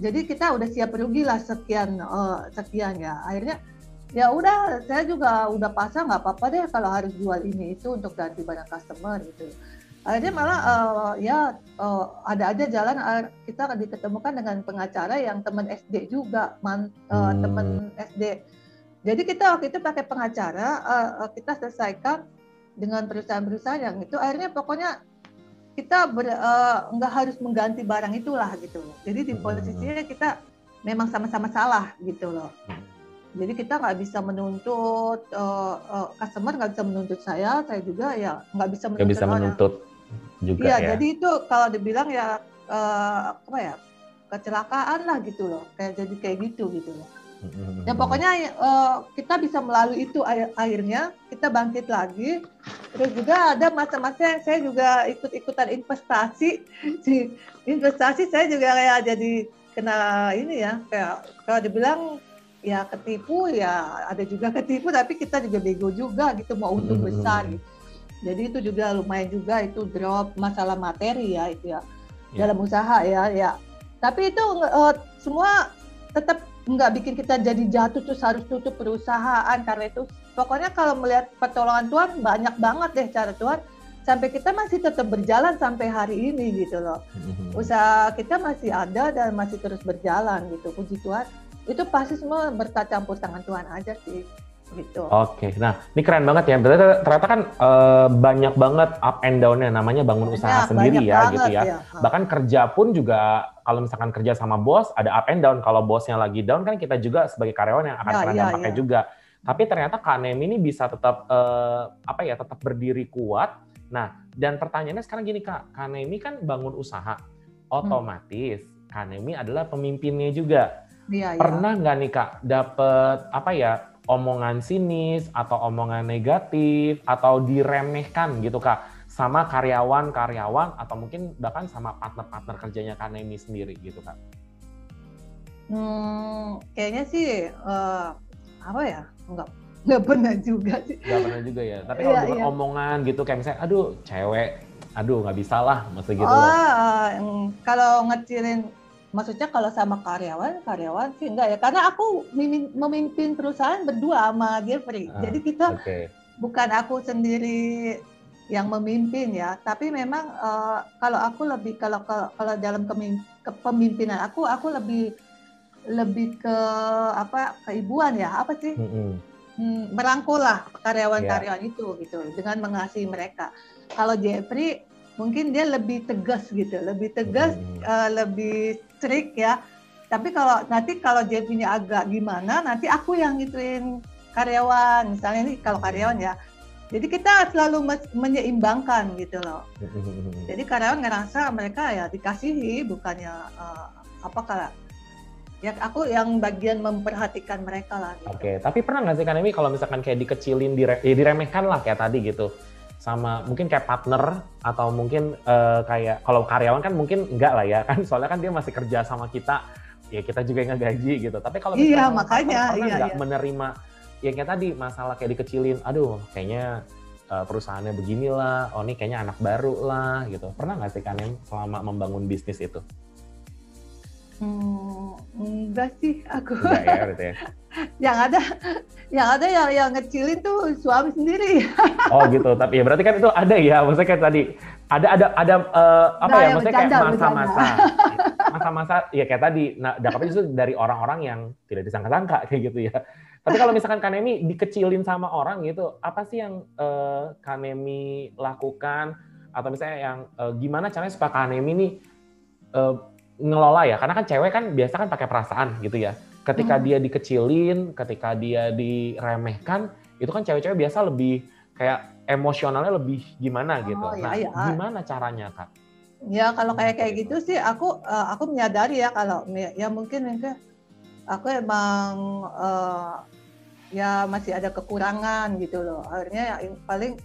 Speaker 2: jadi kita udah siap rugi lah sekian uh, sekian ya. Akhirnya ya udah saya juga udah pasang nggak apa-apa deh kalau harus jual ini itu untuk ganti barang customer gitu. Akhirnya malah uh, ya uh, ada aja jalan uh, kita diketemukan dengan pengacara yang teman SD juga man, uh, hmm. teman SD jadi kita waktu itu pakai pengacara uh, kita selesaikan dengan perusahaan-perusahaan yang itu. Akhirnya pokoknya kita ber, uh, nggak harus mengganti barang itulah gitu. Jadi di hmm. posisinya kita memang sama-sama salah gitu loh. Hmm. Jadi kita nggak bisa menuntut uh, uh, customer nggak bisa menuntut saya, saya juga ya nggak bisa menuntut.
Speaker 1: Gak bisa menuntut juga
Speaker 2: ya. Jadi itu kalau dibilang ya uh, apa ya kecelakaan lah gitu loh, kayak jadi kayak gitu gitu loh. Ya pokoknya uh, kita bisa melalui itu akhirnya kita bangkit lagi. Terus juga ada masa-masa yang saya juga ikut-ikutan investasi. investasi saya juga kayak jadi kena ini ya kayak kalau dibilang ya ketipu ya ada juga ketipu tapi kita juga bego juga gitu mau untung besar gitu. Jadi itu juga lumayan juga itu drop masalah materi ya itu ya yeah. dalam usaha ya ya. Tapi itu uh, semua tetap nggak bikin kita jadi jatuh terus harus tutup perusahaan karena itu pokoknya kalau melihat pertolongan Tuhan banyak banget deh cara Tuhan. Sampai kita masih tetap berjalan sampai hari ini gitu loh. Mm-hmm. usaha kita masih ada dan masih terus berjalan gitu puji Tuhan. Itu pasti semua berkat campur tangan Tuhan aja sih gitu.
Speaker 1: Oke, nah ini keren banget ya. Berarti ternyata kan e, banyak banget up and down-nya namanya bangun usaha sendiri ya banget, gitu ya. ya. Bahkan kerja pun juga kalau misalkan kerja sama bos ada up and down. Kalau bosnya lagi down kan kita juga sebagai karyawan yang akan ya, kena ya, dampaknya ya. juga. Tapi ternyata Kak Nem ini bisa tetap e, apa ya, tetap berdiri kuat. Nah, dan pertanyaannya sekarang gini Kak, Nemi kan bangun usaha. Otomatis hmm. Nemi adalah pemimpinnya juga. Ya, Pernah nggak nih Kak dapet apa ya omongan sinis atau omongan negatif atau diremehkan gitu kak sama karyawan-karyawan atau mungkin bahkan sama partner-partner kerjanya Kanemi sendiri gitu kak?
Speaker 2: Hmm, kayaknya sih uh, apa ya nggak nggak pernah juga sih.
Speaker 1: Nggak pernah juga ya. Tapi kalau iya, iya. omongan gitu kayak misalnya, aduh cewek, aduh nggak bisa lah, maksud gitu. Oh,
Speaker 2: uh, kalau ngecilin maksudnya kalau sama karyawan karyawan sih enggak ya karena aku memimpin perusahaan berdua sama Jeffrey ah, jadi kita okay. bukan aku sendiri yang memimpin ya tapi memang uh, kalau aku lebih kalau kalau dalam kepemimpinan aku aku lebih lebih ke apa keibuan ya apa sih mm -hmm. merangkul lah karyawan-karyawan yeah. itu gitu dengan mengasihi mereka kalau Jeffrey mungkin dia lebih tegas gitu lebih tegas mm -hmm. uh, lebih strict ya. Tapi kalau nanti kalau dia punya agak gimana, nanti aku yang ngituin karyawan. Misalnya ini kalau karyawan ya. Jadi kita selalu menyeimbangkan gitu loh. Jadi karyawan ngerasa mereka ya dikasihi, bukannya uh, apa kalau ya aku yang bagian memperhatikan mereka lah.
Speaker 1: Gitu. Oke, okay. tapi pernah nggak sih kan ini kalau misalkan kayak dikecilin, dire, ya diremehkan lah kayak tadi gitu, sama mungkin kayak partner atau mungkin uh, kayak kalau karyawan kan mungkin enggak lah ya kan, soalnya kan dia masih kerja sama kita, ya kita juga yang gaji gitu. Tapi kalau
Speaker 2: iya makanya
Speaker 1: pernah
Speaker 2: iya,
Speaker 1: nggak iya. menerima yang kayak tadi masalah kayak dikecilin, aduh kayaknya uh, perusahaannya beginilah, oh ini kayaknya anak baru lah gitu. Pernah nggak sih kan selama membangun bisnis itu?
Speaker 2: Hmm, enggak sih aku.
Speaker 1: Enggak ya berarti ya.
Speaker 2: yang ada yang ada yang yang ngecilin tuh suami sendiri.
Speaker 1: oh gitu. Tapi ya berarti kan itu ada ya. Maksudnya kayak tadi ada ada ada uh, apa nah, ya? Maksudnya kayak masa-masa masa-masa ya kayak tadi. Nah, dapat itu dari orang-orang yang tidak disangka-sangka kayak gitu ya. Tapi kalau misalkan Kanemi dikecilin sama orang gitu, apa sih yang uh, Kanemi lakukan atau misalnya yang uh, gimana caranya supaya Kanemi nih uh, ngelola ya karena kan cewek kan biasa kan pakai perasaan gitu ya. Ketika hmm. dia dikecilin ketika dia diremehkan itu kan cewek-cewek biasa lebih kayak emosionalnya lebih gimana oh, gitu. iya, nah iya. gimana caranya kak?
Speaker 2: Ya kalau kayak kayak gitu. sih aku uh, aku menyadari ya kalau ya mungkin mungkin aku emang uh, ya masih ada kekurangan gitu loh. Akhirnya ya paling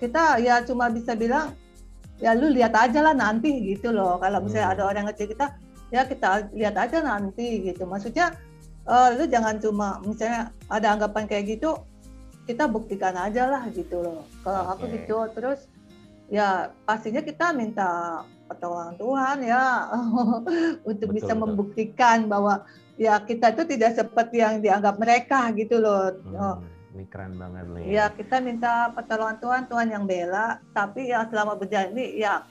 Speaker 2: kita ya cuma bisa bilang ya lu lihat aja lah nanti gitu loh kalau misalnya hmm. ada orang ngecek kita ya kita lihat aja nanti gitu maksudnya uh, lu jangan cuma misalnya ada anggapan kayak gitu kita buktikan aja lah gitu loh kalau okay. aku gitu terus ya pastinya kita minta pertolongan Tuhan ya untuk betul, bisa betul. membuktikan bahwa ya kita itu tidak seperti yang dianggap mereka gitu loh hmm.
Speaker 1: Ini keren banget nih.
Speaker 2: Ya kita minta pertolongan Tuhan, Tuhan yang bela. Tapi ya selama berjalan ini ya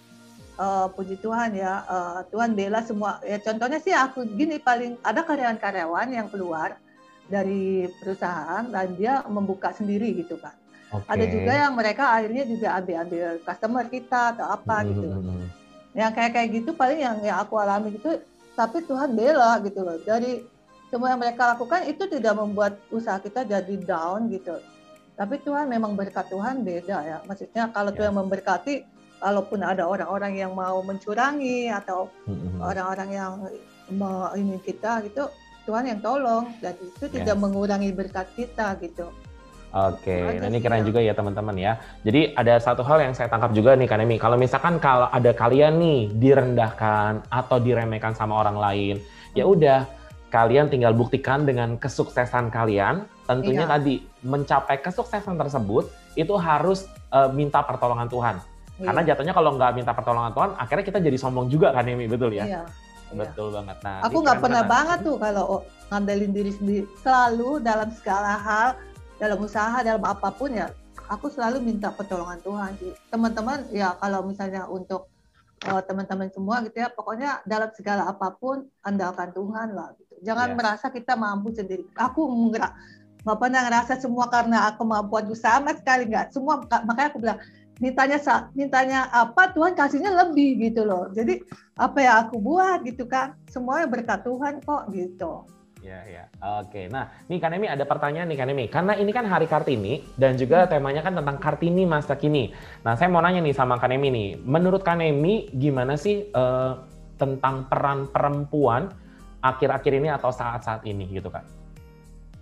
Speaker 2: uh, puji Tuhan ya uh, Tuhan bela semua. Ya contohnya sih aku gini paling ada karyawan-karyawan yang keluar dari perusahaan dan dia membuka sendiri gitu kan. Okay. Ada juga yang mereka akhirnya juga ambil-ambil customer kita atau apa mm -hmm. gitu. Hmm, hmm. Yang kayak kayak gitu paling yang yang aku alami gitu. Tapi Tuhan bela gitu loh. Dari semua yang mereka lakukan itu tidak membuat usaha kita jadi down gitu. Tapi Tuhan memang berkat Tuhan beda ya. Maksudnya kalau Tuhan ya. memberkati, kalaupun ada orang-orang yang mau mencurangi atau mm-hmm. orang-orang yang mau ini kita gitu, Tuhan yang tolong dan itu yeah. tidak mengurangi berkat kita gitu.
Speaker 1: Oke, okay. nah ini keren juga ya teman-teman ya. Jadi ada satu hal yang saya tangkap juga nih Kanemi. Kalau misalkan kalau ada kalian nih direndahkan atau diremehkan sama orang lain, ya udah kalian tinggal buktikan dengan kesuksesan kalian. Tentunya iya. tadi mencapai kesuksesan tersebut itu harus uh, minta pertolongan Tuhan. Iya. Karena jatuhnya kalau nggak minta pertolongan Tuhan, akhirnya kita jadi sombong juga kan ini betul ya? Iya. Betul iya. banget.
Speaker 2: Nah, aku nggak pernah banget tuh kalau ngandelin diri sendiri. Selalu dalam segala hal, dalam usaha, dalam apa pun ya, aku selalu minta pertolongan Tuhan sih. Teman-teman ya kalau misalnya untuk teman-teman semua gitu ya, pokoknya dalam segala apa pun andalkan Tuhan lah. Gitu. Jangan yes. merasa kita mampu sendiri. Aku enggak nggak pernah ngerasa semua karena aku mampu aku sama sekali nggak. Semua makanya aku bilang mintanya mintanya apa Tuhan kasihnya lebih gitu loh. Jadi apa yang aku buat gitu kan semuanya berkat Tuhan kok gitu.
Speaker 1: Ya, ya. Oke. Nah, nih Kanemi ada pertanyaan nih Kanemi. Karena ini kan Hari Kartini dan juga hmm. temanya kan tentang Kartini masa kini. Nah, saya mau nanya nih sama Kanemi nih. Menurut Kanemi gimana sih uh, tentang peran perempuan akhir-akhir ini atau saat-saat ini gitu kan?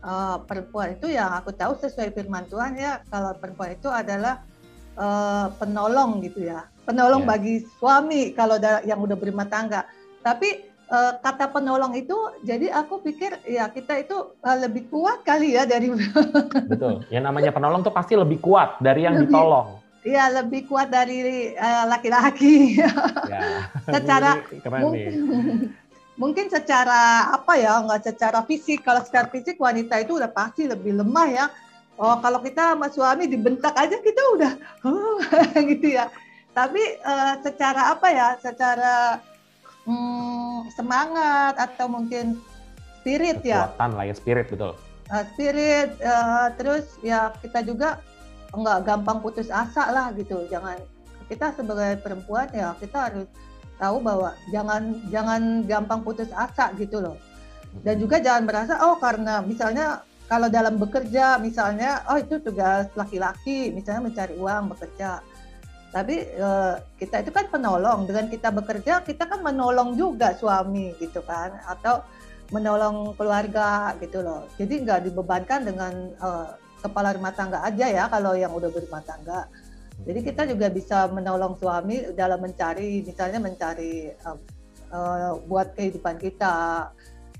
Speaker 2: Uh, perempuan itu yang aku tahu sesuai firman Tuhan ya kalau perempuan itu adalah uh, penolong gitu ya penolong yeah. bagi suami kalau yang udah berumah tangga tapi uh, kata penolong itu jadi aku pikir ya kita itu uh, lebih kuat kali ya dari
Speaker 1: betul. Yang namanya penolong tuh pasti lebih kuat dari yang lebih, ditolong.
Speaker 2: Iya lebih kuat dari laki-laki. Uh, ya. Secara mungkin, mungkin secara apa ya nggak secara fisik. Kalau secara fisik wanita itu udah pasti lebih lemah ya. Oh kalau kita sama suami dibentak aja kita udah oh, gitu ya. Tapi uh, secara apa ya secara hmm, semangat atau mungkin spirit
Speaker 1: ya Kekuatan lah ya spirit betul
Speaker 2: uh, spirit uh, terus ya kita juga nggak gampang putus asa lah gitu jangan kita sebagai perempuan ya kita harus tahu bahwa jangan jangan gampang putus asa gitu loh. Dan juga jangan merasa oh karena misalnya kalau dalam bekerja misalnya oh itu tugas laki-laki misalnya mencari uang bekerja. Tapi eh, kita itu kan penolong dengan kita bekerja kita kan menolong juga suami gitu kan atau menolong keluarga gitu loh. Jadi nggak dibebankan dengan eh, kepala rumah tangga aja ya kalau yang udah berumah tangga. Jadi kita juga bisa menolong suami dalam mencari misalnya mencari uh, uh, buat kehidupan kita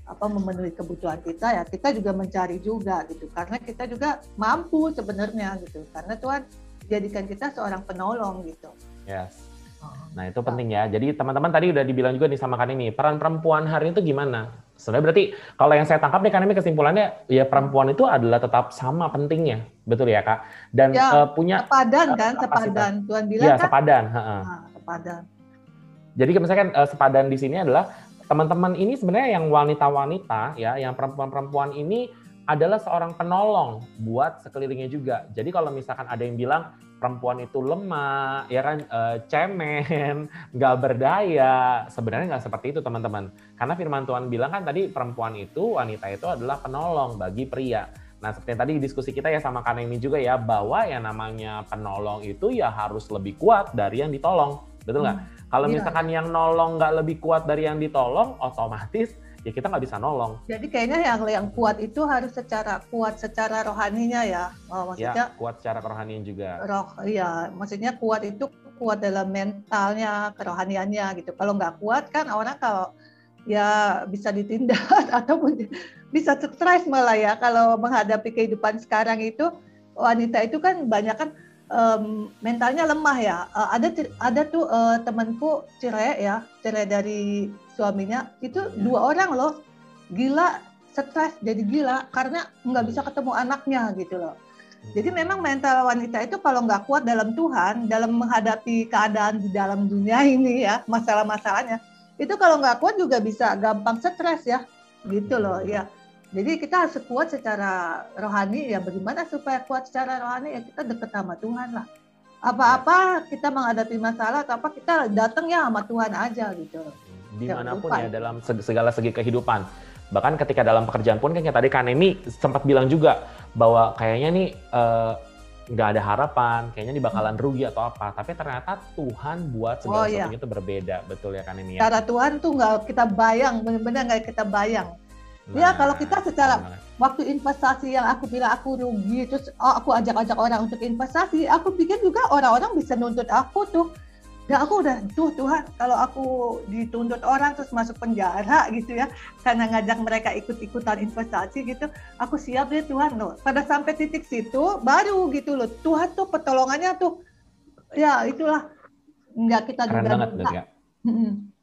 Speaker 2: apa memenuhi kebutuhan kita ya kita juga mencari juga gitu karena kita juga mampu sebenarnya gitu karena Tuhan jadikan kita seorang penolong gitu.
Speaker 1: Yes. Oh, nah itu penting ya. Jadi teman-teman tadi udah dibilang juga nih sama kan ini peran perempuan hari itu gimana? Sebenarnya berarti kalau yang saya tangkap nih kan ini kesimpulannya ya perempuan itu adalah tetap sama pentingnya, betul ya kak?
Speaker 2: Dan ya, uh, punya sepadan kan, uh, sepadan. Tuhan bilang
Speaker 1: ya,
Speaker 2: kan?
Speaker 1: sepadan. Nah, sepadan. Jadi misalkan uh, sepadan di sini adalah teman-teman ini sebenarnya yang wanita-wanita ya, yang perempuan-perempuan ini adalah seorang penolong buat sekelilingnya juga. Jadi kalau misalkan ada yang bilang perempuan itu lemah, ya kan e, cemen, nggak berdaya, sebenarnya nggak seperti itu teman-teman. Karena firman Tuhan bilang kan tadi perempuan itu, wanita itu adalah penolong bagi pria. Nah, seperti yang tadi diskusi kita ya sama Kanemi juga ya, bahwa yang namanya penolong itu ya harus lebih kuat dari yang ditolong. Betul nggak? Hmm. Kalau iya. misalkan yang nolong nggak lebih kuat dari yang ditolong, otomatis ya kita nggak bisa nolong.
Speaker 2: Jadi kayaknya yang yang kuat itu harus secara kuat secara rohaninya ya,
Speaker 1: oh, maksudnya. Ya, kuat secara kerohanian juga.
Speaker 2: Roh, iya, maksudnya kuat itu kuat dalam mentalnya, kerohaniannya gitu. Kalau nggak kuat kan orang kalau ya bisa ditindak atau bisa stres malah ya kalau menghadapi kehidupan sekarang itu wanita itu kan banyak kan um, mentalnya lemah ya. Uh, ada ada tuh uh, temanku cerai ya, cerai dari suaminya itu ya. dua orang loh, gila stres jadi gila karena nggak bisa ketemu anaknya gitu loh. Jadi memang mental wanita itu kalau nggak kuat dalam Tuhan, dalam menghadapi keadaan di dalam dunia ini ya, masalah-masalahnya, itu kalau nggak kuat juga bisa gampang stres ya, gitu loh ya. Jadi kita harus kuat secara rohani ya bagaimana supaya kuat secara rohani ya kita deket sama Tuhan lah. Apa-apa kita menghadapi masalah atau apa kita datang ya sama Tuhan aja gitu.
Speaker 1: Di mana pun ya dalam segala segi kehidupan. Bahkan ketika dalam pekerjaan pun kan kayak tadi Kanemi sempat bilang juga bahwa kayaknya nih uh, nggak ada harapan, kayaknya ini bakalan rugi atau apa. Tapi ternyata Tuhan buat segala oh, iya. sesuatu itu berbeda, betul ya kan ini
Speaker 2: ya. Cara Tuhan tuh nggak kita bayang, benar-benar nggak kita bayang. Ya, nah, ya kalau kita secara nah. waktu investasi yang aku bilang aku rugi terus oh, aku ajak-ajak orang untuk investasi, aku pikir juga orang-orang bisa nuntut aku tuh. Ya aku udah tuh Tuhan kalau aku dituntut orang terus masuk penjara gitu ya karena ngajak mereka ikut-ikutan investasi gitu, aku siap deh Tuhan loh. Pada sampai titik situ baru gitu loh Tuhan tuh pertolongannya tuh ya itulah nggak kita
Speaker 1: Keren juga banget, ya.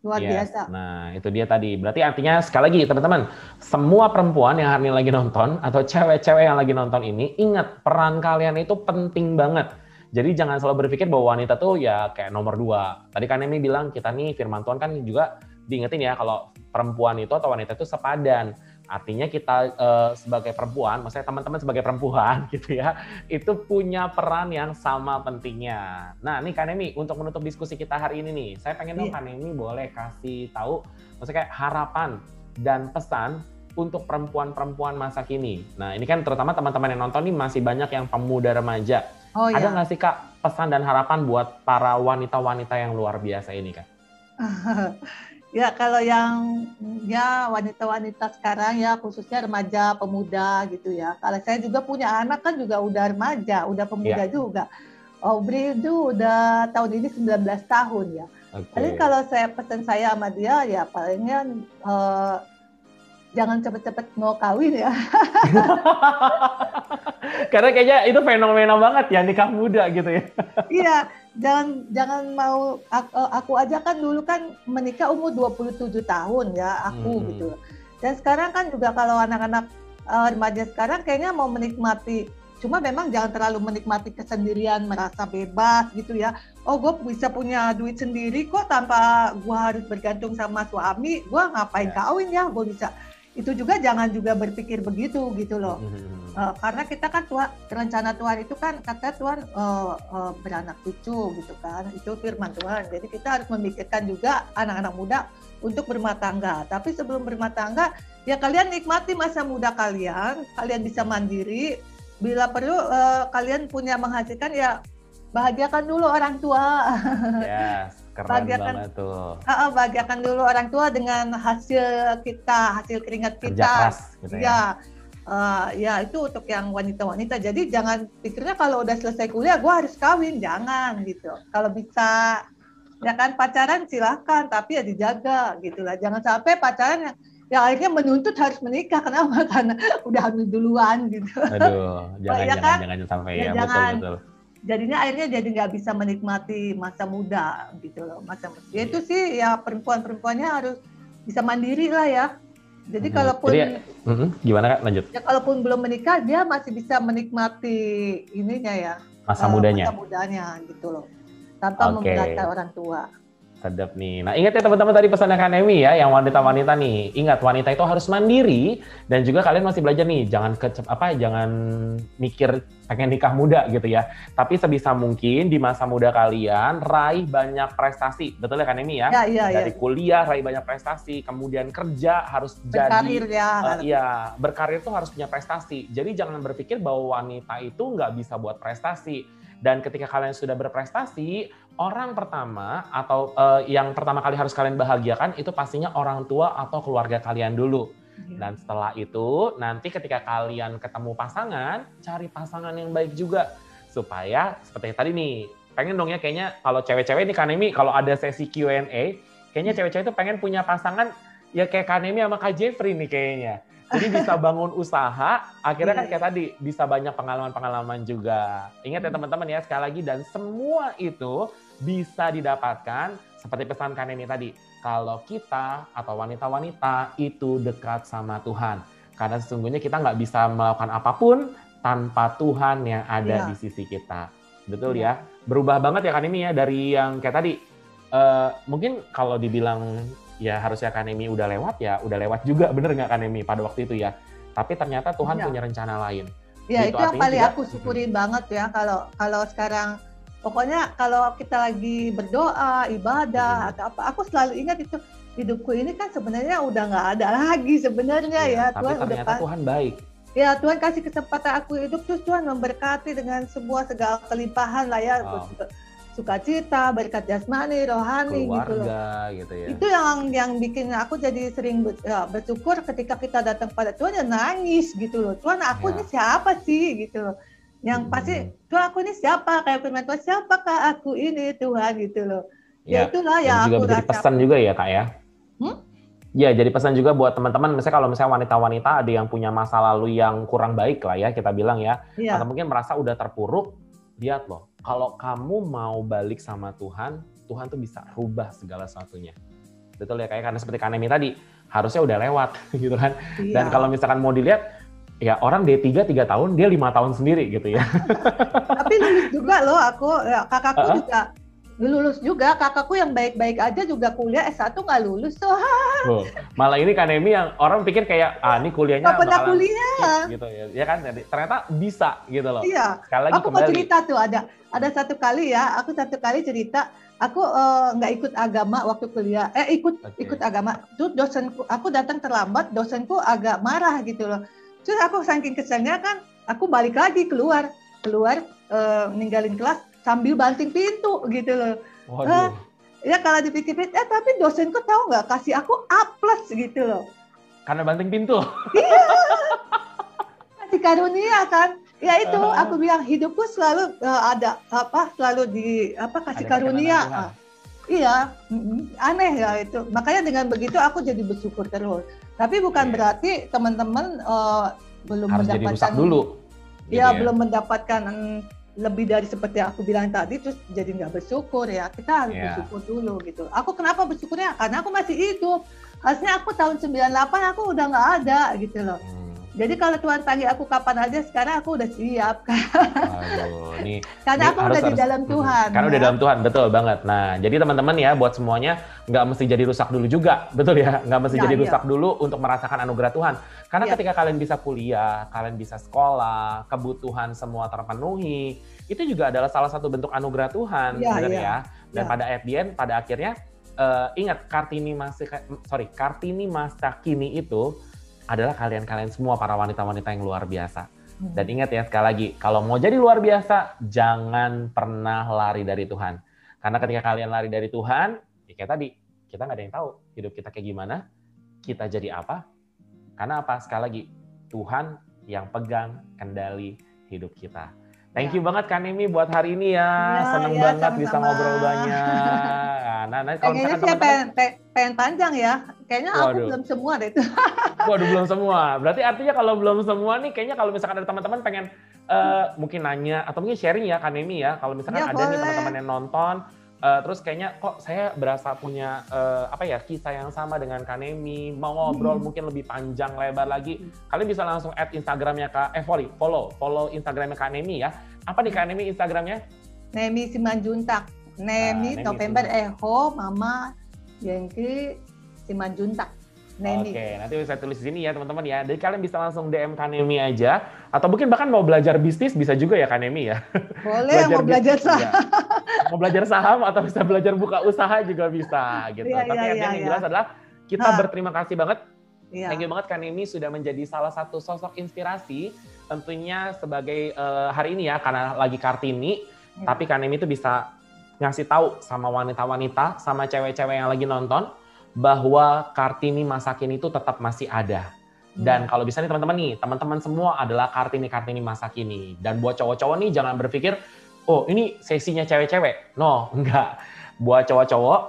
Speaker 2: Luar yes. biasa.
Speaker 1: Nah, itu dia tadi. Berarti artinya sekali lagi teman-teman, semua perempuan yang hari ini lagi nonton atau cewek-cewek yang lagi nonton ini, ingat peran kalian itu penting banget. Jadi jangan selalu berpikir bahwa wanita tuh ya kayak nomor dua. Tadi kan ini bilang kita nih firman Tuhan kan juga diingetin ya kalau perempuan itu atau wanita itu sepadan. Artinya kita uh, sebagai perempuan, maksudnya teman-teman sebagai perempuan gitu ya, itu punya peran yang sama pentingnya. Nah, nih Kanemi untuk menutup diskusi kita hari ini nih, saya pengen dong yeah. Kanemi boleh kasih tahu, maksudnya kayak harapan dan pesan untuk perempuan-perempuan masa kini. Nah, ini kan terutama teman-teman yang nonton nih masih banyak yang pemuda remaja. Oh, Ada iya. nggak sih Kak pesan dan harapan buat para wanita-wanita yang luar biasa ini Kak?
Speaker 2: Ya kalau yang ya wanita-wanita sekarang ya khususnya remaja pemuda gitu ya. Kalau saya juga punya anak kan juga udah remaja, udah pemuda ya. juga. Aubrey itu udah tahun ini 19 tahun ya. Okay. Jadi kalau saya pesan saya sama dia ya palingnya uh, jangan cepet-cepet mau kawin ya.
Speaker 1: Karena kayaknya itu fenomena banget ya nikah muda gitu ya.
Speaker 2: iya, jangan jangan mau aku, aku aja kan dulu kan menikah umur 27 tahun ya aku hmm. gitu. Dan sekarang kan juga kalau anak-anak uh, remaja sekarang kayaknya mau menikmati cuma memang jangan terlalu menikmati kesendirian merasa bebas gitu ya oh gue bisa punya duit sendiri kok tanpa gue harus bergantung sama suami gue ngapain yeah. kawin ya gue bisa itu juga jangan juga berpikir begitu gitu loh. Uh, karena kita kan tua, rencana Tuhan itu kan kata Tuhan uh, uh, beranak cucu gitu kan. Itu firman Tuhan. Jadi kita harus memikirkan juga anak-anak muda untuk berumah tangga. Tapi sebelum berumah tangga, ya kalian nikmati masa muda kalian, kalian bisa mandiri. Bila perlu uh, kalian punya menghasilkan ya bahagiakan dulu orang tua.
Speaker 1: Yes Keren bahagiakan, banget tuh.
Speaker 2: Uh, bahagiakan dulu orang tua dengan hasil kita, hasil keringat kita.
Speaker 1: Kerja keras gitu ya. ya.
Speaker 2: Uh, ya itu untuk yang wanita-wanita. Jadi jangan pikirnya kalau udah selesai kuliah gue harus kawin, jangan gitu. Kalau bisa ya kan pacaran silahkan, tapi ya dijaga gitulah. Jangan sampai pacaran yang yang akhirnya menuntut harus menikah kenapa? Karena udah hamil duluan gitu.
Speaker 1: Aduh, jangan ya kan? jangan, jangan sampai ya, ya
Speaker 2: jangan, betul betul jadinya akhirnya jadi nggak bisa menikmati masa muda gitu loh masa muda. Ya itu sih ya perempuan-perempuannya harus bisa mandiri lah ya. Jadi hmm. kalaupun jadi,
Speaker 1: uh, gimana kak? Lanjut.
Speaker 2: Ya kalaupun belum menikah dia masih bisa menikmati ininya ya
Speaker 1: masa uh, mudanya.
Speaker 2: masa mudanya gitu loh. Tanpa okay. memberatkan orang tua
Speaker 1: Sedap nih. Nah ingat ya teman-teman tadi pesannya Kak Nemi ya, yang wanita-wanita nih. Ingat wanita itu harus mandiri dan juga kalian masih belajar nih, jangan kecep apa, jangan mikir pengen nikah muda gitu ya. Tapi sebisa mungkin di masa muda kalian raih banyak prestasi, betul ya Kak Nemi ya?
Speaker 2: Ya, iya,
Speaker 1: Dari ya. kuliah raih banyak prestasi, kemudian kerja harus
Speaker 2: berkarir,
Speaker 1: jadi.
Speaker 2: ya. Uh,
Speaker 1: iya, berkarir tuh harus punya prestasi. Jadi jangan berpikir bahwa wanita itu nggak bisa buat prestasi. Dan ketika kalian sudah berprestasi, orang pertama atau uh, yang pertama kali harus kalian bahagiakan itu pastinya orang tua atau keluarga kalian dulu. Iya. Dan setelah itu nanti ketika kalian ketemu pasangan, cari pasangan yang baik juga supaya seperti tadi nih, pengen dong ya kayaknya kalau cewek-cewek nih Kanemi kalau ada sesi Q&A, kayaknya cewek-cewek itu pengen punya pasangan ya kayak Kanemi sama Kak Jeffrey nih kayaknya. Jadi bisa bangun usaha, akhirnya kan iya. kayak tadi bisa banyak pengalaman-pengalaman juga. Ingat ya hmm. teman-teman ya sekali lagi dan semua itu bisa didapatkan seperti pesan Kaneni tadi. Kalau kita atau wanita-wanita itu dekat sama Tuhan. Karena sesungguhnya kita nggak bisa melakukan apa pun tanpa Tuhan yang ada ya. di sisi kita. Betul ya. ya? Berubah banget ya Kaneni ya dari yang kayak tadi. Uh, mungkin kalau dibilang ya harusnya Kanemi udah lewat ya udah lewat juga bener nggak Kanemi pada waktu itu ya. Tapi ternyata Tuhan ya. punya rencana lain.
Speaker 2: Ya gitu, itu yang paling juga, aku syukurin hmm. banget ya kalau kalau sekarang pokoknya kalau kita lagi berdoa ibadah hmm. atau apa aku selalu ingat itu hidupku ini kan sebenarnya udah nggak ada lagi sebenarnya ya,
Speaker 1: ya Tuhan udah Tuhan baik
Speaker 2: ya Tuhan kasih kesempatan aku hidup terus Tuhan memberkati dengan semua segala kelimpahan lah ya wow. sukacita berkat jasmani rohani
Speaker 1: Keluarga,
Speaker 2: gitu loh
Speaker 1: gitu ya
Speaker 2: itu yang yang bikin aku jadi sering ya, bersyukur ketika kita datang pada Tuhan ya nangis gitu loh Tuhan aku ya. ini siapa sih gitu loh yang pasti Tuhan aku ini siapa kayak firman Tuhan siapakah aku ini Tuhan gitu loh
Speaker 1: ya, ya itulah yang juga aku jadi pesan juga ya kak ya hmm? Ya, jadi pesan juga buat teman-teman, misalnya kalau misalnya wanita-wanita ada yang punya masa lalu yang kurang baik lah ya, kita bilang ya, ya. atau mungkin merasa udah terpuruk, lihat loh, kalau kamu mau balik sama Tuhan, Tuhan tuh bisa rubah segala sesuatunya. Betul ya, kayak karena seperti Kanemi tadi, harusnya udah lewat gitu kan. Ya. Dan kalau misalkan mau dilihat, ya orang D3 tiga tahun, dia lima tahun sendiri gitu ya.
Speaker 2: Tapi lulus juga loh aku, ya, kakakku uh -huh. juga lulus juga. Kakakku yang baik-baik aja juga kuliah S1 nggak lulus tuh.
Speaker 1: Oh, malah ini kan Emi yang orang pikir kayak, ah ini kuliahnya
Speaker 2: Gak pernah kuliah.
Speaker 1: Gitu ya. ya kan, ternyata bisa gitu loh.
Speaker 2: Iya, Sekali lagi aku kembali. mau cerita tuh, ada ada satu kali ya, aku satu kali cerita, aku eh, nggak uh, ikut agama waktu kuliah, eh ikut okay. ikut agama. Tuh dosenku, aku datang terlambat, dosenku agak marah gitu loh Terus aku saking keselnya kan, aku balik lagi keluar, keluar uh, ninggalin kelas sambil banting pintu gitu loh. Uh, ya kalau dipikir-pikir, eh tapi dosenku tahu nggak kasih aku A plus gitu loh.
Speaker 1: Karena banting pintu.
Speaker 2: Iya. kasih karunia kan. Ya itu uh, aku bilang hidupku selalu uh, ada apa selalu di apa kasih karunia. Uh, iya, aneh ya itu. Makanya dengan begitu aku jadi bersyukur terus. Tapi bukan yeah. berarti teman-teman uh, belum
Speaker 1: Harus
Speaker 2: mendapatkan
Speaker 1: jadi dulu.
Speaker 2: Gitu ya, ya, belum mendapatkan lebih dari seperti yang aku bilang tadi terus jadi nggak bersyukur ya kita harus yeah. bersyukur dulu gitu aku kenapa bersyukurnya karena aku masih hidup harusnya aku tahun 98 aku udah nggak ada gitu loh hmm. Jadi kalau Tuhan panggil aku kapan aja, sekarang aku udah siap.
Speaker 1: Aduh, nih.
Speaker 2: Karena aku harus, udah di dalam Tuhan.
Speaker 1: Karena ya? udah dalam Tuhan, betul banget. Nah, jadi teman-teman ya, buat semuanya nggak mesti jadi rusak dulu juga, betul ya? Nggak mesti ya, jadi iya. rusak dulu untuk merasakan anugerah Tuhan. Karena ya. ketika kalian bisa kuliah, kalian bisa sekolah, kebutuhan semua terpenuhi, itu juga adalah salah satu bentuk anugerah Tuhan, ya, ya. ya. Dan ya. pada at the end, pada akhirnya, uh, ingat Kartini masih, sorry, Kartini masa kini itu adalah kalian-kalian semua para wanita-wanita yang luar biasa. Hmm. Dan ingat ya sekali lagi, kalau mau jadi luar biasa, jangan pernah lari dari Tuhan. Karena ketika kalian lari dari Tuhan, ya kayak tadi, kita nggak ada yang tahu hidup kita kayak gimana, kita jadi apa. Karena apa? Sekali lagi, Tuhan yang pegang kendali hidup kita. Thank ya. you banget Kak Nemi buat hari ini ya. ya Seneng ya, banget sama -sama. bisa ngobrol banyak.
Speaker 2: Nah, nah kalau Kayaknya misalkan teman-teman pengen, pengen panjang ya. Kayaknya Waduh. aku belum semua deh itu.
Speaker 1: Waduh, belum semua. Berarti artinya kalau belum semua nih kayaknya kalau misalkan ada teman-teman pengen uh, mungkin nanya atau mungkin sharing ya Kanemi ya. Kalau misalkan ya, ada boleh. nih teman-teman yang nonton uh, terus kayaknya kok saya berasa punya uh, apa ya kisah yang sama dengan Kanemi mau ngobrol hmm. mungkin lebih panjang lebar lagi. Kalian bisa langsung add Instagramnya kak eh follow follow follow Instagramnya Kanemi ya. Apa nih Kanemi Instagramnya?
Speaker 2: Nemi Simanjuntak. Nemi, nah, November Eho, Mama, Yankee, Simanjuntak.
Speaker 1: Oke, nanti bisa tulis di sini ya teman-teman ya. Jadi kalian bisa langsung DM Kanemi aja. Atau mungkin bahkan mau belajar bisnis bisa juga ya Kanemi ya.
Speaker 2: Boleh, belajar mau belajar saham. Ya.
Speaker 1: Mau belajar saham atau bisa belajar buka usaha juga bisa gitu. Ya, Tapi ya, yang ya, jelas adalah kita ha. berterima kasih banget. Ya. Thank you banget Kanemi sudah menjadi salah satu sosok inspirasi tentunya sebagai uh, hari ini ya karena lagi Kartini. Ya. Tapi Kanemi itu bisa ngasih tahu sama wanita-wanita, sama cewek-cewek yang lagi nonton bahwa Kartini masa kini itu tetap masih ada. Dan hmm. kalau bisa nih teman-teman nih, teman-teman semua adalah Kartini-Kartini masa kini. Dan buat cowok-cowok nih jangan berpikir, oh ini sesinya cewek-cewek. No, enggak. Buat cowok-cowok,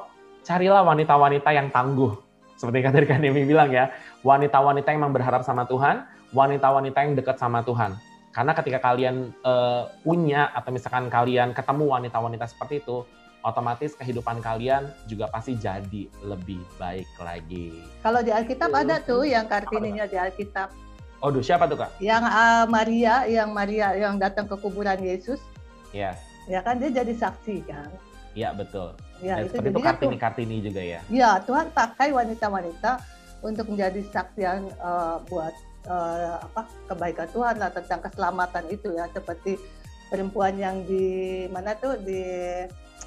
Speaker 1: carilah wanita-wanita yang tangguh. Seperti yang tadi Kartini bilang ya, wanita-wanita yang memang berharap sama Tuhan, wanita-wanita yang dekat sama Tuhan. Karena ketika kalian uh, punya atau misalkan kalian ketemu wanita-wanita seperti itu, otomatis kehidupan kalian juga pasti jadi lebih baik lagi.
Speaker 2: Kalau di Alkitab uh, ada tuh yang kartininya di Alkitab.
Speaker 1: Oh, duh, siapa tuh kak?
Speaker 2: Yang uh, Maria, yang Maria yang datang ke kuburan Yesus.
Speaker 1: Yes.
Speaker 2: Ya kan dia jadi saksi kan.
Speaker 1: Iya betul. Ya, Dan itu seperti itu kartini-kartini juga ya.
Speaker 2: Iya, Tuhan pakai wanita-wanita untuk menjadi saksian uh, buat uh, apa kebaikan Tuhan lah tentang keselamatan itu ya seperti perempuan yang di mana tuh di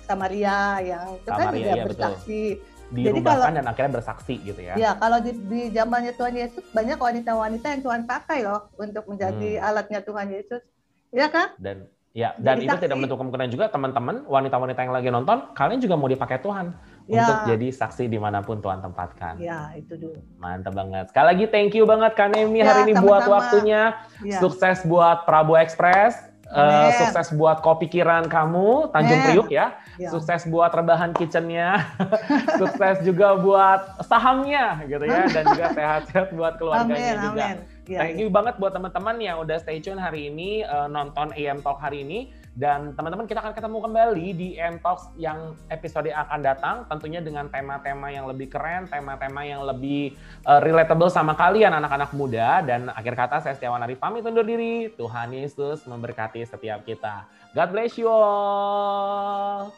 Speaker 2: Samaria yang itu kan juga iya, bersaksi.
Speaker 1: Jadi kalau dan akhirnya bersaksi gitu ya.
Speaker 2: Ya, kalau di, di zamannya Tuhan Yesus banyak wanita-wanita yang Tuhan pakai loh untuk menjadi hmm. alatnya Tuhan Yesus. Ya kan?
Speaker 1: Dan ya, dan Jadi itu saksi. tidak menutup kemungkinan juga teman-teman wanita-wanita yang lagi nonton, kalian juga mau dipakai Tuhan ya. untuk jadi saksi di mana pun Tuhan tempatkan.
Speaker 2: Ya, itu dulu.
Speaker 1: Mantap banget. Sekali lagi thank you banget Kak Nemi ya, hari ini sama buat waktunya. Ya. Sukses buat Prabu Express. Uh, sukses buat kopi kiran kamu Tanjung Priuk ya. ya. Sukses buat rebahan kitchennya. sukses juga buat sahamnya gitu ya dan juga sehat-sehat buat keluarganya amin, juga. Amin. Ya, Thank you ya. banget buat teman-teman yang udah stay tune hari ini uh, nonton AM Talk hari ini. Dan teman-teman kita akan ketemu kembali di Entox yang episode akan datang tentunya dengan tema-tema yang lebih keren, tema-tema yang lebih uh, relatable sama kalian anak-anak muda. Dan akhir kata saya Setiawan Arif pamit undur diri. Tuhan Yesus memberkati setiap kita. God bless you all.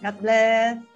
Speaker 2: God bless.